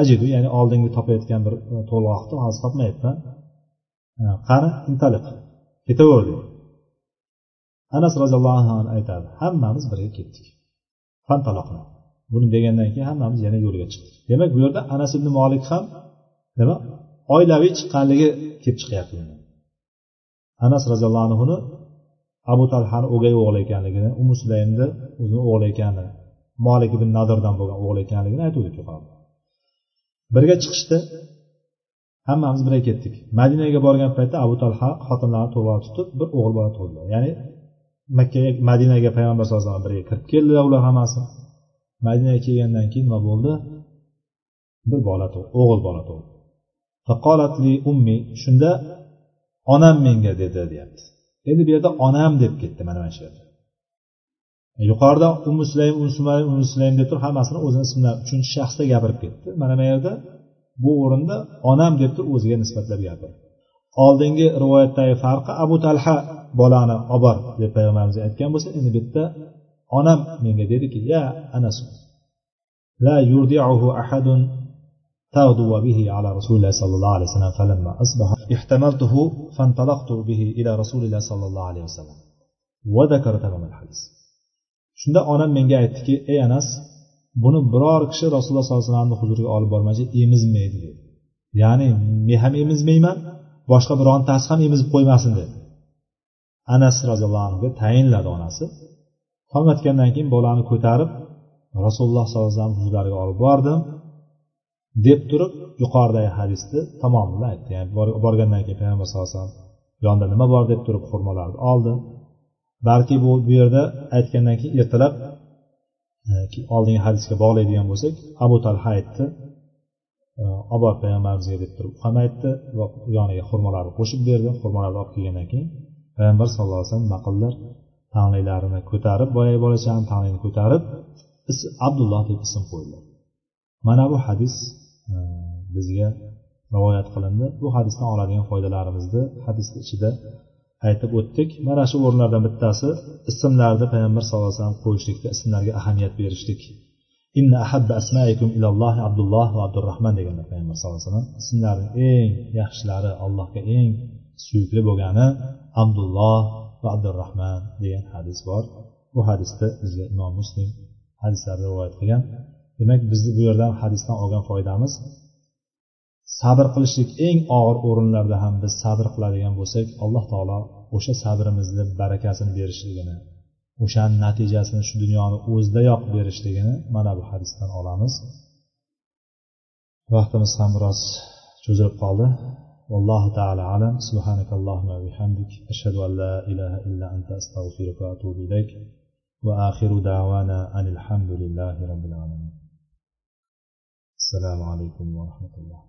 Ajidu ya'ni oldingi topayotgan bir e, to'lg'oqni hozir topmayapman. E, qani intaliq ketaver dedi. Anas roziyallohu anhu aytadi hammamiz birga ketdik. Fantaloqna buni degandan keyin hammamiz yana yo'lga chiqdik. Demak bu yerda anas ibn molik ham nima? Oilaviy chiqqanligi kelib chiqyapti anas roziyallohu anhuni abu talhani o'gay o'g'li ekanligini umu sulaymni o'zini o'g'li ekanini molik ibn nadirdan bo'lgan o'g'li ekanligini aytuvdik yuqorida birga chiqishdi hammamiz birga ketdik. Madinaga borgan paytda abu talha xotinlarni to'g'ri tutib bir o'g'il bola tug'ildi. Ya'ni makkaga madinaga payg'ambar sallallohu alayhi vasallam birga kirib keldilar ular hammasi. Madinaga kelgandan keyin nima bo'ldi? Bir bola o'g'il bola tug'ildi ummi shunda onam menga dedi deyapti. Endi bu yerda onam deb ketdi mana mana shu yerda. Yuqorida umu sulaym umu sulaym deb turib hammasini o'zini ismlari uchinchi shaxsda gapirib ketdi. Mana bu yerda bu o'rinda onam deb turib o'ziga nisbatlab gapirdi. Oldingi rivoyatdagi farqi abu talha bolani olib bor deb payg'ambarimiz aytgan bo'lsa endi bu yerda onam menga dediki ya anas la yurdi'uhu ahadun تغدو به على رسول الله صلى الله عليه وسلم فلما أصبح احتملته فانطلقت به إلى رسول الله صلى الله عليه وسلم وذكر تمام الحديث shunda onam menga aytdiki ey anas buni biror kishi rasululloh sollallohu alayhi vasallamni huzuriga olib bormasa emizmaydi dedi ya'ni men ham emizmayman boshqa birontasi ham emizib qo'ymasin dedi anas roziyallohu anhuga tayinladi onasi Tong otgandan keyin bolani ko'tarib rasululloh sollallohu alayhi vasallam huzurlariga olib bordim. Deb turib yuqoridagi hadisni tamomini aytdi. Ya'ni borgandan keyin payg'ambar sallallohu alayhi vasallam yonida nima bor deb turib xurmolarni oldi. Balki bu bu yerda aytgandan keyin ertalab e, oldingi hadisga bog'laydigan bo'lsak abu talha aytdi. E, olib bor payg'ambarimizga deb turib ham aytdi va yoniga xurmolarni qo'shib berdi. Xurmolarni olib kelgandan keyin payg'ambar sallallohu alayhi vasallam nima qildilar? Tanglaylarini ko'tarib boyagi bolachani tanglayini ko'tarib abdulloh deb ism qo'ydilar mana bu hadis e, bizga rivoyat qilindi. Bu hadisdan oladigan foydalarimizni hadisni ichida aytib o'tdik. Mana shu o'rinlardan bittasi ismlarni payg'ambar sallallohu alayhi vasallam qo'yishlikda ismlarga ahamiyat berishlik. Inna ahabba asmaikum ilalloh abdulloh va abdurahmon deganlar payg'ambar sallallohu alayhi vasallam. Ismlarni eng yaxshilari allohga eng suyukli bo'lgani abdulloh va abdurahmon degan hadis bor. Bu hadisda bizga imom muslim hadislarni rivoyat qilgan. Demak bizni bu yerdan hadisdan olgan foydamiz sabr qilishlik eng og'ir o'rinlarda ham biz sabr qiladigan bo'lsak alloh taolo o'sha sabrimizni barakasini berishligini o'shani natijasini shu dunyoni o'zidayoq berishligini mana bu hadisdan olamiz. Vaqtimiz ham biroz cho'zilib qoldi. والله تعالى أعلم. سبحانك اللهم وبحمدك أشهد أن لا إله إلا أنت أستغفرك وأتوب إليك. وآخر دعوانا أن الحمد لله رب العالمين. السلام عليكم ورحمة الله.